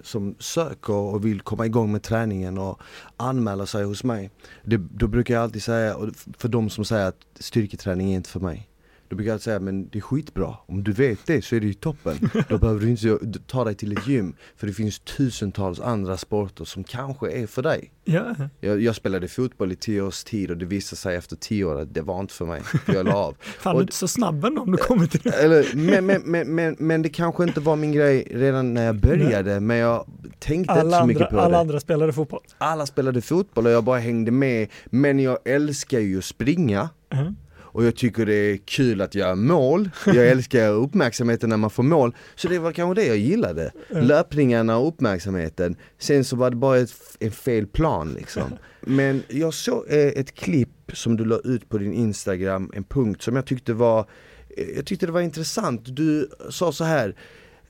som söker och vill komma igång med träningen och anmäla sig hos mig. Det, då brukar jag alltid säga, för de som säger att styrketräning är inte för mig. Då brukar jag säga, men det är skitbra. Om du vet det så är det ju toppen. Då behöver du inte ta dig till ett gym. För det finns tusentals andra sporter som kanske är för dig. Ja, Jag, jag spelade fotboll i tio års tid och det visade sig efter tio år att det var inte för mig. För jag la av. fan Och- du är inte så snabb ändå om du kommer till det. Eller, men, men, men, men, men det kanske inte var min grej redan när jag började, men jag tänkte inte Alla så andra, mycket på alla det. andra spelade fotboll. Alla spelade fotboll och jag bara hängde med, men jag älskar ju att springa. Mhm. Och jag tycker det är kul att göra mål, jag älskar uppmärksamheten när man får mål. Så det var kanske det jag gillade. Löpningarna och uppmärksamheten. Sen så var det bara ett, en fel plan liksom. Men jag såg eh, ett klipp som du la ut på din Instagram, en punkt som jag tyckte var eh, Jag tyckte det var intressant. Du sa så här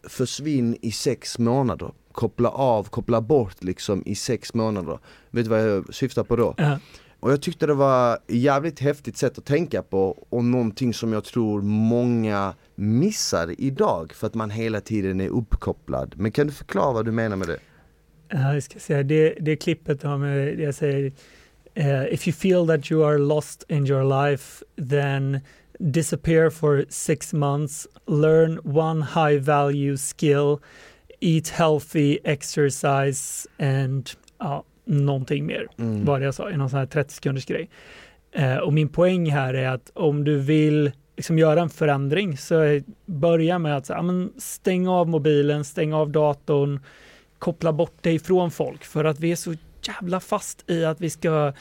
Försvinn i sex månader. Koppla av, koppla bort liksom i sex månader. Vet du vad jag syftar på då? Ja. Och jag tyckte det var ett jävligt häftigt sätt att tänka på och någonting som jag tror många missar idag för att man hela tiden är uppkopplad. Men kan du förklara vad du menar med det? Ja, jag ska säga, det, det klippet har med, jag säger, Uh, if you feel that you are lost in your life, then disappear for six months, learn one high value skill, eat healthy, exercise and uh, någonting mer. Mm. Vad jag sa i någon sån här 30 sekunders grej. Eh, och min poäng här är att om du vill liksom göra en förändring så börja med att så, ja, men stäng av mobilen, stäng av datorn, koppla bort dig från folk för att vi är så jävla fast i att vi ska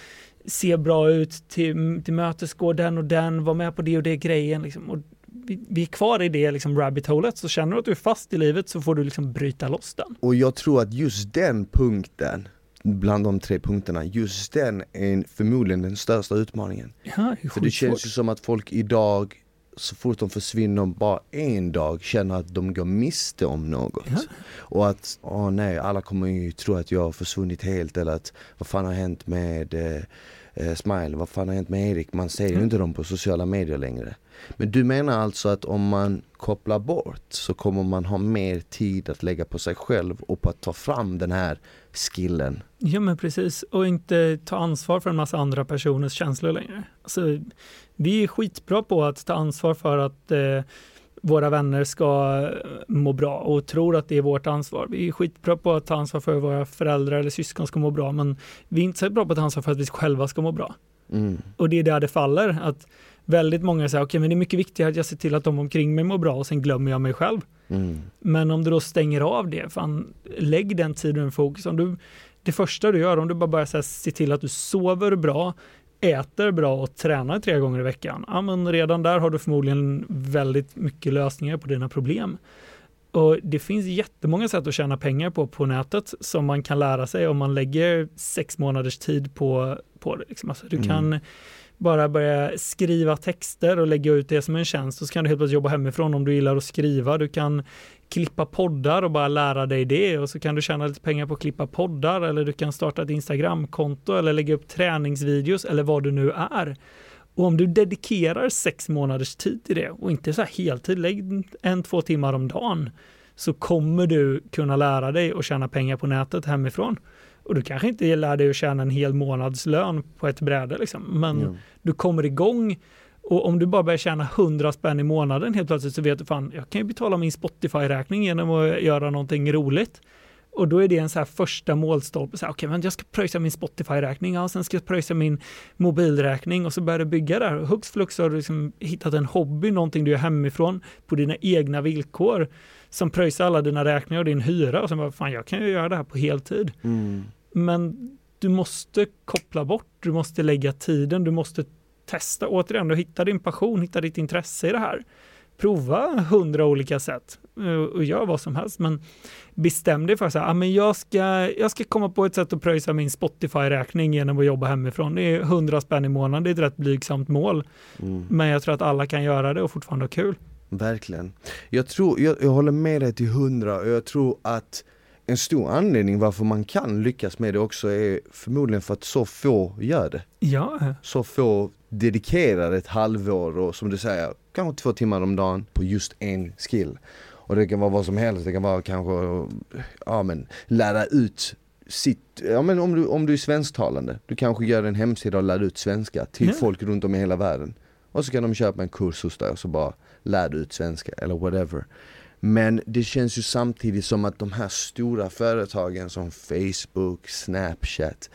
se bra ut, till, till mötesgå den och den, vara med på det och det grejen. Liksom. Och vi, vi är kvar i det liksom, rabbit holet, så känner du att du är fast i livet så får du liksom bryta loss den. Och jag tror att just den punkten, bland de tre punkterna, just den är förmodligen den största utmaningen. Ja, det För det känns ju som att folk idag så fort de försvinner bara en dag känner att de går miste om något. Ja. Och att, åh nej, alla kommer ju tro att jag har försvunnit helt eller att vad fan har hänt med eh, eh, Smile, vad fan har hänt med Erik? Man ser ju Mm. inte dem på sociala medier längre. Men du menar alltså att om man kopplar bort så kommer man ha mer tid att lägga på sig själv och på att ta fram den här skillen? Ja men precis, och inte ta ansvar för en massa andra personers känslor längre. Alltså, vi är skitbra på att ta ansvar för att eh, våra vänner ska eh, må bra och tror att det är vårt ansvar. Vi är skitbra på att ta ansvar för att våra föräldrar eller syskon ska må bra, men vi är inte så bra på att ta ansvar för att vi själva ska må bra. Mm. Och det är där det faller, att väldigt många säger okej men det är mycket viktigare att jag ser till att de omkring mig mår bra och sen glömmer jag mig själv. Mm. Men om du då stänger av det, fan, lägg den tiden i fokus. Om du, det första du gör, om du bara börjar så här, se till att du sover bra, äter bra och tränar tre gånger i veckan, ja, men redan där har du förmodligen väldigt mycket lösningar på dina problem. Och Det finns jättemånga sätt att tjäna pengar på på nätet som man kan lära sig om man lägger sex månaders tid på, på det. Liksom. Alltså, du Mm. kan bara börja skriva texter och lägga ut det som en tjänst och så kan du helt plötsligt jobba hemifrån om du gillar att skriva. Du kan klippa poddar och bara lära dig det och så kan du tjäna lite pengar på att klippa poddar eller du kan starta ett Instagramkonto eller lägga upp träningsvideos eller vad du nu är. Och om du dedikerar sex månaders tid till det och inte så här heltid, lägg en, två timmar om dagen så kommer du kunna lära dig att tjäna pengar på nätet hemifrån. Och du kanske inte lär dig att tjäna en hel månadslön på ett bräde liksom, men Ja. du kommer igång och om du bara börjar tjäna 100 spänn i månaden helt plötsligt så vet du fan, jag kan ju betala min Spotify-räkning genom att göra någonting roligt. Och då är det en så här första målstolpe, okej men jag ska pröjsa min Spotify-räkning, ja, sen ska jag pröjsa min mobilräkning och så börjar du bygga där. Och Hux flux har du liksom hittat en hobby, någonting du gör hemifrån på dina egna villkor som pröjsar alla dina räkningar och din hyra och sen bara, fan jag kan ju göra det här på heltid. Mm. Men du måste koppla bort, du måste lägga tiden, du måste testa. Återigen, du hittar din passion, hittar ditt intresse i det här. Prova hundra olika sätt eh, och gör vad som helst. Men bestäm dig för att ah, men jag, ska, jag ska komma på ett sätt att pröjsa min Spotify-räkning genom att jobba hemifrån. Det är hundra spänn i månaden, det är ett rätt blygsamt mål. Mm. Men jag tror att alla kan göra det och fortfarande ha kul. Verkligen. Jag, tror, jag, jag håller med dig till hundra och jag tror att en stor anledning varför man kan lyckas med det också är förmodligen för att så få gör det. Ja, Så få dedikerar ett halvår och som du säger, kanske två timmar om dagen på just en skill. Och det kan vara vad som helst, det kan vara kanske, ja men lära ut sitt, ja men om du, om du är svensktalande, du kanske gör en hemsida och lär ut svenska till Ja. folk runt om i hela världen. Och så kan de köpa en kurs hos dig och så bara lär du ut svenska eller whatever. Men det känns ju samtidigt som att de här stora företagen som Facebook, Snapchat,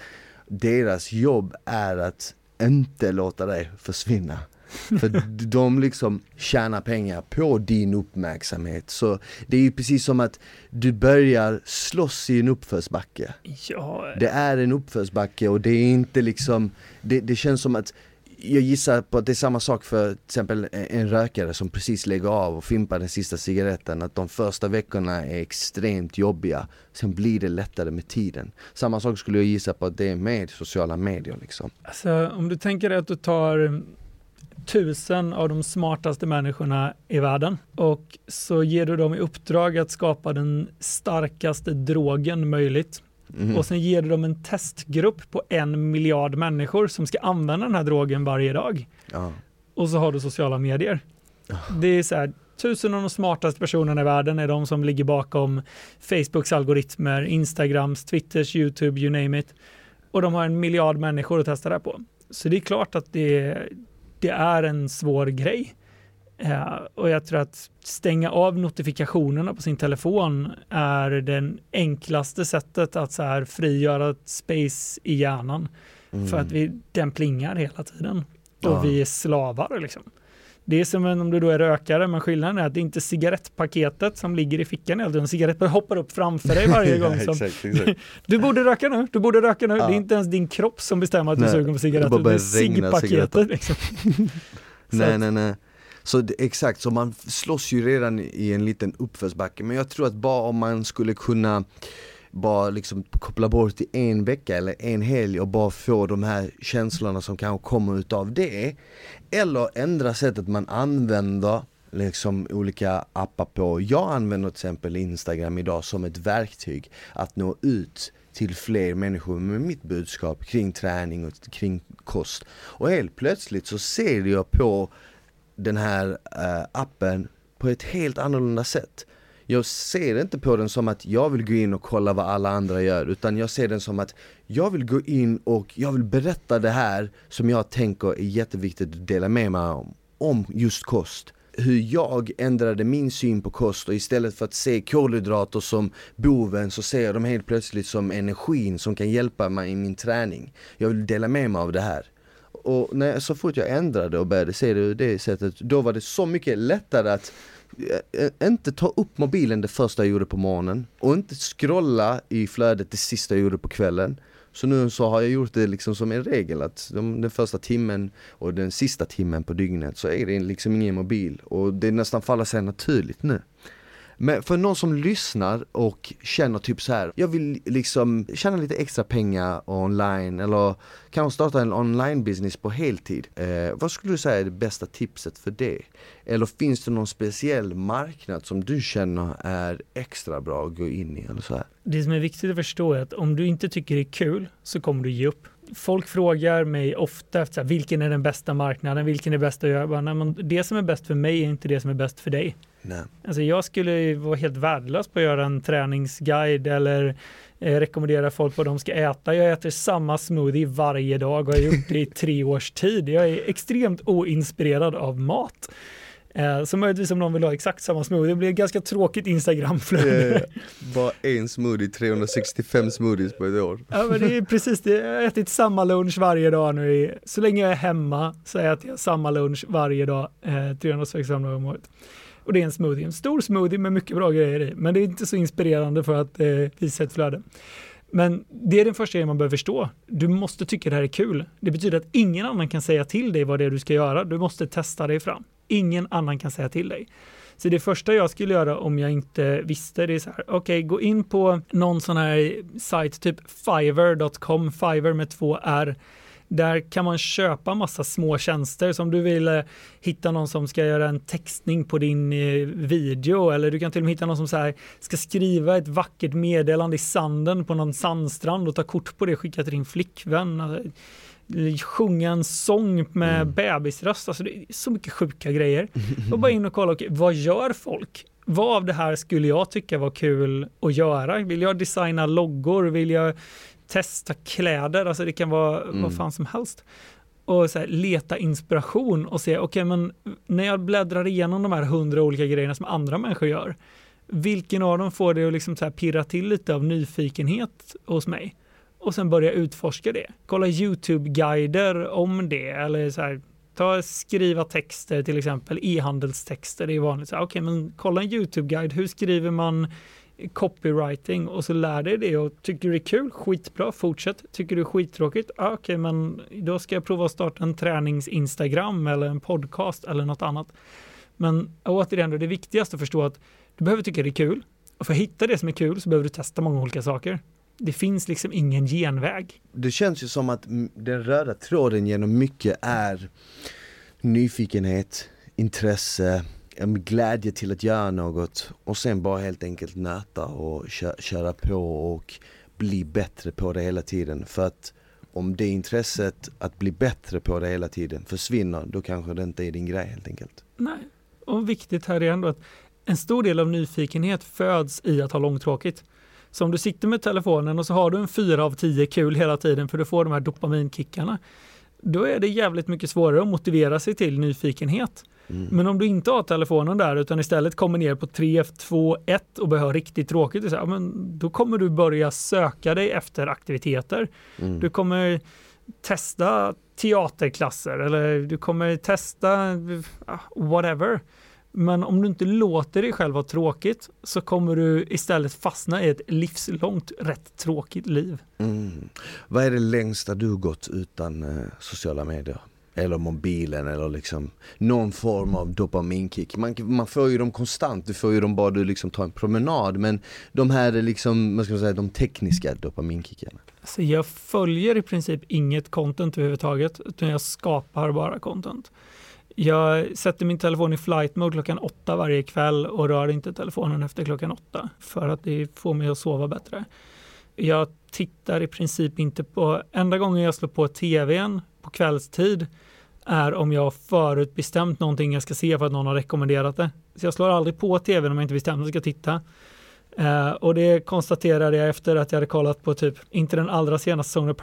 deras jobb är att inte låta dig försvinna. För de liksom tjänar pengar på din uppmärksamhet. Så det är ju precis som att du börjar slåss i en uppförsbacke. ja, Det är en uppförsbacke och det är inte liksom, det, det känns som att jag gissar på att det är samma sak för till exempel en rökare som precis lägger av och fimpar den sista cigaretten, att de första veckorna är extremt jobbiga, sen blir det lättare med tiden. Samma sak skulle jag gissa på att det är med sociala medier liksom. Alltså, om du tänker dig att du tar tusen av de smartaste människorna i världen och så ger du dem i uppdrag att skapa den starkaste drogen möjligt. Mhm. Och sen ger du dem en testgrupp på en miljard människor som ska använda den här drogen varje dag. Ja. Och så har du sociala medier. Det är så här, tusen av de smartaste personerna i världen är de som ligger bakom Facebooks algoritmer, Instagrams, Twitters, YouTube, you name it. Och de har en miljard människor att testa det här på. Så det är klart att det, det är en svår grej. Eh, och jag tror att stänga av notifikationerna på sin telefon är det enklaste sättet att så här frigöra ett space i hjärnan. Mm. För att vi, den plingar hela tiden. Och Ja. vi är slavar liksom. Det är som om du då är rökare, men skillnaden är att det är inte cigarettpaketet som ligger i fickan hela tiden. Cigaretten hoppar upp framför dig varje gång. ja, exakt, exakt. du borde röka nu, du borde röka nu. Det är inte ens din kropp som bestämmer att du är sugen på cigaretter. Det är ciggpaketet. Liksom. Nej nej nej. Så det, exakt, så man slåss ju redan i en liten uppförsbacke men jag tror att bara om man skulle kunna bara liksom koppla bort i en vecka eller en helg och bara få de här känslorna som kanske kommer utav det. Eller ändra sättet man använder liksom olika appar på. Jag använder till exempel Instagram idag som ett verktyg att nå ut till fler människor med mitt budskap kring träning och kring kost. Och helt plötsligt så ser jag på den här uh, appen på ett helt annorlunda sätt. Jag ser inte på den som att jag vill gå in och kolla vad alla andra gör utan jag ser den som att jag vill gå in och jag vill berätta det här som jag tänker är jätteviktigt att dela med mig om, om just kost hur jag ändrade min syn på kost och istället för att se kolhydrater som boven så ser jag dem helt plötsligt som energin som kan hjälpa mig i min träning. Jag vill dela med mig av det här. Och när, så fort jag ändrade och började se det det sättet, då var det så mycket lättare att eh, eh, inte ta upp mobilen det första jag gjorde på morgonen och inte scrolla i flödet det sista jag gjorde på kvällen så nu så har jag gjort det liksom som en regel att de, den första timmen och den sista timmen på dygnet så är det liksom ingen mobil och det nästan faller sig naturligt nu. Men för någon som lyssnar och känner typ så här, jag vill liksom tjäna lite extra pengar online eller kanske starta en online business på heltid. Eh, vad skulle du säga är det bästa tipset för det? Eller finns det någon speciell marknad som du känner är extra bra att gå in i eller så här? Det som är viktigt att förstå är att om du inte tycker det är kul så kommer du ge upp folk frågar mig ofta efter vilken är den bästa marknaden, vilken är bäst att göra? Nej, men det som är bäst för mig är inte det som är bäst för dig. Nej. Alltså jag skulle vara helt värdelös på att göra en träningsguide eller eh, rekommendera folk vad de ska äta. Jag äter samma smoothie varje dag och har gjort det i tre års tid. Jag är extremt oinspirerad av mat. Eh, så möjligtvis om någon vill ha exakt samma smoothie, det blir ett ganska tråkigt Instagramflöde. Yeah, bara en smoothie, 365 smoothies på ett år. Ja men det är precis det, jag har ätit samma lunch varje dag nu. Så länge jag är hemma så äter jag samma lunch varje dag, eh, 365 dagar om året. Och det är en smoothie, en stor smoothie med mycket bra grejer i. Men det är inte så inspirerande för att eh, visa ett flöde. Men det är den första grejen man behöver förstå. Du måste tycka det här är kul. Det betyder att ingen annan kan säga till dig vad det är du ska göra. Du måste testa dig fram. Ingen annan kan säga till dig. Så det första jag skulle göra om jag inte visste det är så här, okej, okay, gå in på någon sån här sajt, typ fiverr.com, Fiverr med två R. Där kan man köpa massa små tjänster. Som du vill eh, hitta någon som ska göra en textning på din eh, video eller du kan till och med hitta någon som så här, ska skriva ett vackert meddelande i sanden på någon sandstrand och ta kort på det och skicka till din flickvän. Sjunga en sång med mm. bebisröst. Alltså det är så mycket sjuka grejer. Och bara in och kolla, okay, vad gör folk? Vad av det här skulle jag tycka var kul att göra? Vill jag designa loggor? Vill jag testa kläder? Alltså det kan vara mm. vad fan som helst. Och så här, leta inspiration och se, okej okay, men när jag bläddrar igenom de här hundra olika grejerna som andra människor gör, vilken av dem får det att liksom så här pirra till lite av nyfikenhet hos mig? Och sen börja utforska det. Kolla YouTube-guider om det eller så här, ta skriva texter till exempel, e-handelstexter, det är vanligt. Okej, okay, men kolla en YouTube-guide, hur skriver man copywriting och så lär dig det och tycker du det är kul, skitbra, fortsätt. Tycker du det är skittråkigt, ah, okej, okay, men då ska jag prova att starta en tränings-Instagram eller en podcast eller något annat. Men återigen, det viktigaste att förstå att du behöver tycka det är kul och för att hitta det som är kul så behöver du testa många olika saker det finns liksom ingen genväg. Det känns ju som att den röda tråden genom mycket är nyfikenhet, intresse, glädje till att göra något och sen bara helt enkelt nöta och köra på och bli bättre på det hela tiden. För att om det intresset att bli bättre på det hela tiden försvinner, då kanske det inte är din grej helt enkelt. Nej, och viktigt här är ändå att en stor del av nyfikenhet föds i att ha långtråkigt. Så om du sitter med telefonen och så har du en 4 av 10 kul hela tiden för du får de här dopaminkickarna, då är det jävligt mycket svårare att motivera sig till nyfikenhet. Mm. Men om du inte har telefonen där utan istället kommer ner på 3, 2, 1 och börjar ha riktigt tråkigt, så här, men då kommer du börja söka dig efter aktiviteter. Mm. Du kommer testa teaterklasser eller du kommer testa whatever. Men om du inte låter dig själv ha tråkigt så kommer du istället fastna i ett livslångt rätt tråkigt liv. Mm. Vad är det längsta du gått utan eh, sociala medier? eller mobilen eller liksom någon form av dopaminkick. Man, man får ju dem konstant, du får ju dem bara du liksom tar en promenad men de här är liksom, vad ska man säga, de tekniska dopaminkickarna. Alltså jag följer i princip inget content överhuvudtaget utan jag skapar bara content. Jag sätter min telefon i flight mode klockan åtta varje kväll och rör inte telefonen efter klockan åtta för att det får mig att sova bättre. Jag tittar i princip inte på, enda gången jag slår på tvn på kvällstid är om jag förutbestämt någonting jag ska se för att någon har rekommenderat det. Så jag slår aldrig på tvn om jag inte bestämt att jag ska titta. Uh, och det konstaterade jag efter att jag hade kollat på typ, inte den allra senaste säsongen av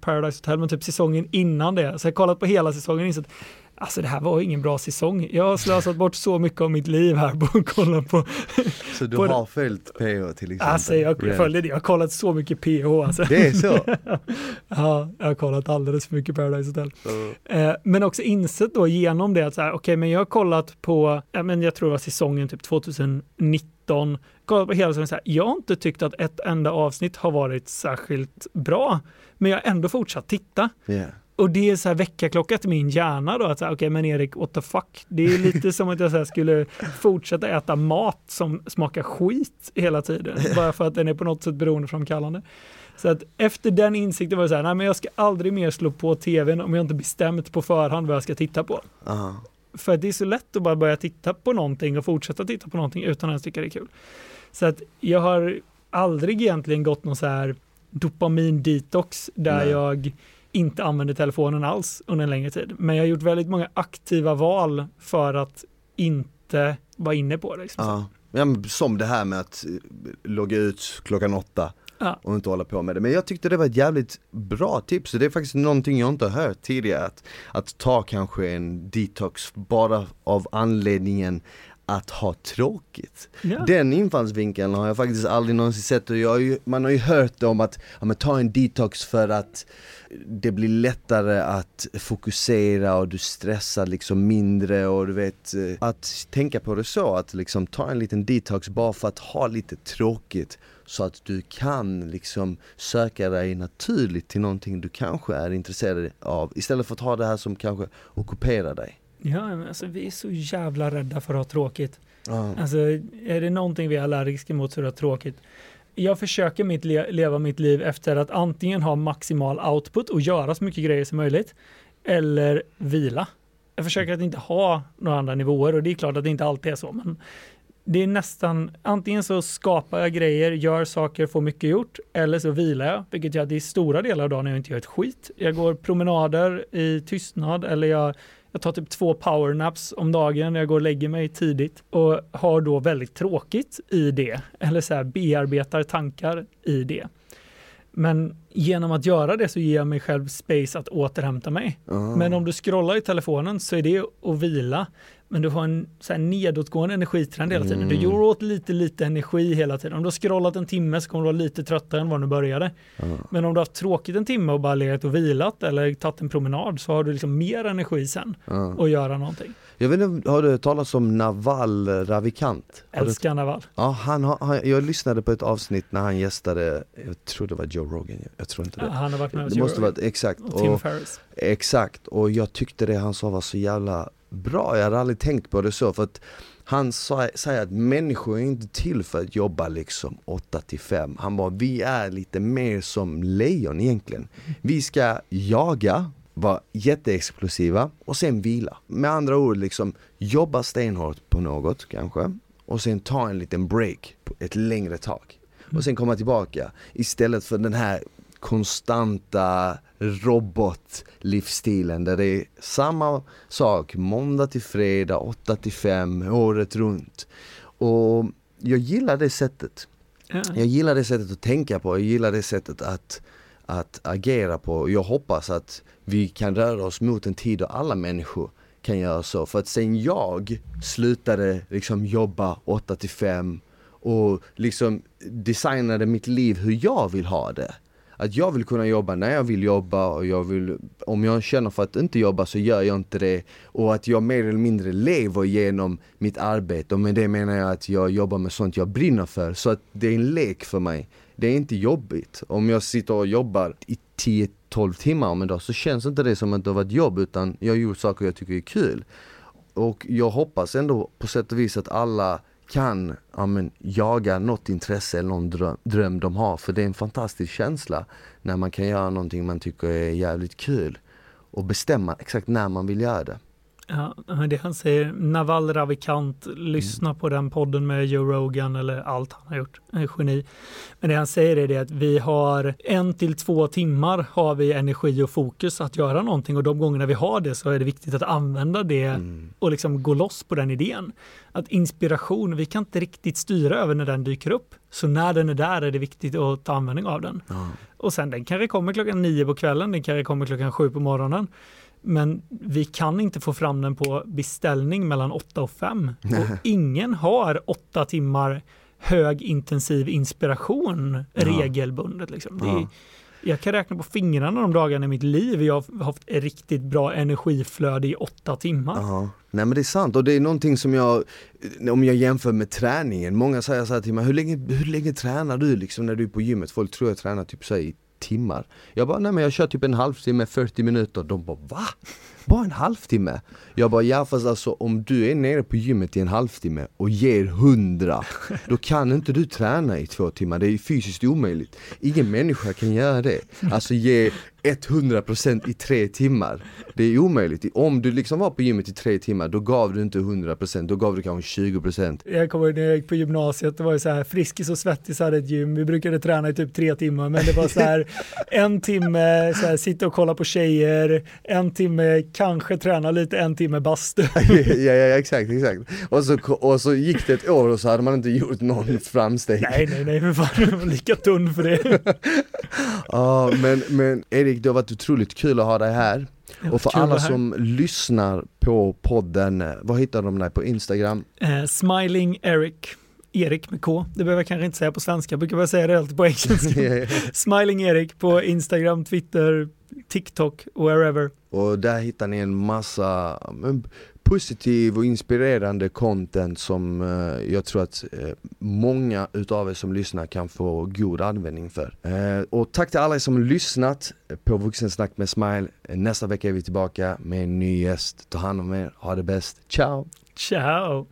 Paradise Hotel, men typ säsongen innan det. Så jag kollat på hela säsongen och insett Alltså det här var ingen bra säsong. Jag har slösat bort så mycket av mitt liv här på att kolla på... Så du på har följt PH till exempel? Alltså jag följde det, jag har kollat så mycket PH alltså. Det är så? ja, jag har kollat alldeles för mycket Paradise Hotel. Mm. men också insett då genom det att så här, okej okay, men jag har kollat på, ja, men jag tror det var säsongen typ 2019, kollat på hela säsongen så här, jag har inte tyckt att ett enda avsnitt har varit särskilt bra, men jag har ändå fortsatt titta. Yeah. Och det är så här väckarklocka till min hjärna då, att okej okay, men Erik, what the fuck. Det är lite som att jag så skulle fortsätta äta mat som smakar skit hela tiden, bara för att den är på något sätt beroendeframkallande. Så att efter den insikten var det så här, nej men jag ska aldrig mer slå på tvn om jag inte bestämt på förhand vad jag ska titta på. Uh-huh. För det är så lätt att bara börja titta på någonting och fortsätta titta på någonting utan att ens tycka det är kul. Så att jag har aldrig egentligen gått någon så här dopamin-detox där nej. jag inte använder telefonen alls under en längre tid. Men jag har gjort väldigt många aktiva val för att inte vara inne på det. Liksom. Ja. ja som det här med att eh, logga ut klockan åtta ja. och inte hålla på med det. Men jag tyckte det var ett jävligt bra tips. Det är faktiskt någonting jag inte har hört tidigare. Att, att ta kanske en detox bara av anledningen att ha tråkigt. Ja. Den infallsvinkeln har jag faktiskt aldrig någonsin sett och jag, man har ju hört om att ja, ta en detox för att det blir lättare att fokusera och du stressar liksom mindre och du vet eh, Att tänka på det så, att liksom ta en liten detox bara för att ha lite tråkigt så att du kan liksom söka dig naturligt till någonting du kanske är intresserad av istället för att ha det här som kanske ockuperar dig. Ja, men alltså vi är så jävla rädda för att ha tråkigt. Ah. Alltså är det någonting vi är allergiska mot så är det tråkigt jag försöker mitt le leva mitt liv efter att antingen ha maximal output och göra så mycket grejer som möjligt eller vila. Jag försöker att inte ha några andra nivåer och det är klart att det inte alltid är så. Men det är nästan antingen så skapar jag grejer, gör saker, får mycket gjort eller så vilar jag, vilket gör att det är stora delar av dagen jag inte gör ett skit. Jag går promenader i tystnad eller jag jag tar typ två powernaps om dagen när jag går och lägger mig tidigt och har då väldigt tråkigt i det. Eller så här bearbetar tankar i det. Men genom att göra det så ger jag mig själv space att återhämta mig. Uh. Men om du scrollar i telefonen så är det att vila men du har en så här nedåtgående energitrend hela tiden. Mm. Du gör åt lite, lite energi hela tiden. Om du har scrollat en timme så kommer du vara lite tröttare än vad du började. Mm. Men om du har haft tråkigt en timme och bara legat och vilat eller tagit en promenad så har du liksom mer energi sen mm. att göra någonting. Jag vet inte, har du talas om Naval Ravikant? Älskar du... Naval. Ja, han har, han, jag lyssnade på ett avsnitt när han gästade, jag tror det var Joe Rogan, jag tror inte det. Ja, han har varit med Det måste varit, exakt. Och Tim Ferriss. Exakt, och jag tyckte det han sa var så jävla bra, jag hade aldrig tänkt på det så för att han sa, säger att människor är inte till för att jobba liksom 8 till 5. Han bara, vi är lite mer som lejon egentligen. Vi ska jaga, vara jätteexplosiva och sen vila. Med andra ord liksom jobba stenhårt på något kanske och sen ta en liten break ett längre tag. Och sen komma tillbaka istället för den här konstanta robotlivsstilen där det är samma sak måndag till fredag, 8 till 5, året runt. Och jag gillar det sättet. Ja. Jag gillar det sättet att tänka på, jag gillar det sättet att, att agera på. Jag hoppas att vi kan röra oss mot en tid då alla människor kan göra så. För att sen jag slutade liksom jobba 8 till 5 och liksom designade mitt liv hur jag vill ha det att jag vill kunna jobba när jag vill jobba och jag vill, om jag känner för att inte jobba så gör jag inte det. Och att jag mer eller mindre lever genom mitt arbete och med det menar jag att jag jobbar med sånt jag brinner för. Så att det är en lek för mig. Det är inte jobbigt. Om jag sitter och jobbar i 10 12 timmar om en dag så känns inte det som att det har varit jobb utan jag har gjort saker jag tycker är kul. Och jag hoppas ändå på sätt och vis att alla kan ja, men, jaga något intresse eller någon dröm, dröm de har för det är en fantastisk känsla när man kan göra någonting man tycker är jävligt kul och bestämma exakt när man vill göra det. Ja, det han säger, Naval Ravikant, lyssna mm. på den podden med Joe Rogan eller allt han har gjort, en geni. Men det han säger är det att vi har en till två timmar har vi energi och fokus att göra någonting och de gångerna vi har det så är det viktigt att använda det mm. och liksom gå loss på den idén. Att inspiration, vi kan inte riktigt styra över när den dyker upp. Så när den är där är det viktigt att ta användning av den. Mm. Och sen den kanske kommer klockan nio på kvällen, den kanske kommer klockan sju på morgonen. Men vi kan inte få fram den på beställning mellan 8 och 5. Och ingen har 8 timmar högintensiv inspiration ja. regelbundet. Liksom. Ja. Är, jag kan räkna på fingrarna de dagarna i mitt liv jag har haft ett riktigt bra energiflöde i åtta timmar. Ja. Nej men det är sant och det är någonting som jag, om jag jämför med träningen, många säger så här till mig, hur länge, hur länge tränar du liksom när du är på gymmet? Folk tror jag tränar typ så i timmar. Jag bara, nej men jag kör typ en halvtimme, 40 minuter. De bara, va? Bara en halvtimme? Jag bara, ja fast alltså om du är nere på gymmet i en halvtimme och ger hundra, då kan inte du träna i två timmar. Det är fysiskt omöjligt. Ingen människa kan göra det. Alltså ge 100% i tre timmar. Det är omöjligt. Om du liksom var på gymmet i tre timmar, då gav du inte 100%, då gav du kanske 20%. Jag kommer ihåg när jag gick på gymnasiet, det var ju så här, Friskis och Svettis hade ett gym, vi brukade träna i typ tre timmar, men det var så här, en timme så här, sitta och kolla på tjejer, en timme kanske träna lite, en timme bastu. ja, ja, exakt, exakt. Och så, och så gick det ett år och så hade man inte gjort någon framsteg. Nej, nej, nej, för fan, lika tunn för det. ja, men, men Erik, det har varit otroligt kul att ha dig här. Och för alla som lyssnar på podden, eh, vad hittar de dig på Instagram? Eh, smiling Eric. Erik med K. Det behöver jag kanske inte säga på svenska, jag brukar bara säga det alltid på engelska. Smiling Erik på Instagram, Twitter, TikTok, wherever. Och där hittar ni en massa positiv och inspirerande content som eh, jag tror att eh, många utav er som lyssnar kan få god användning för. Eh, och tack till alla er som lyssnat på Vuxensnack med Smile. Nästa vecka är vi tillbaka med en ny gäst. Ta hand om er, ha det bäst. Ciao! Ciao!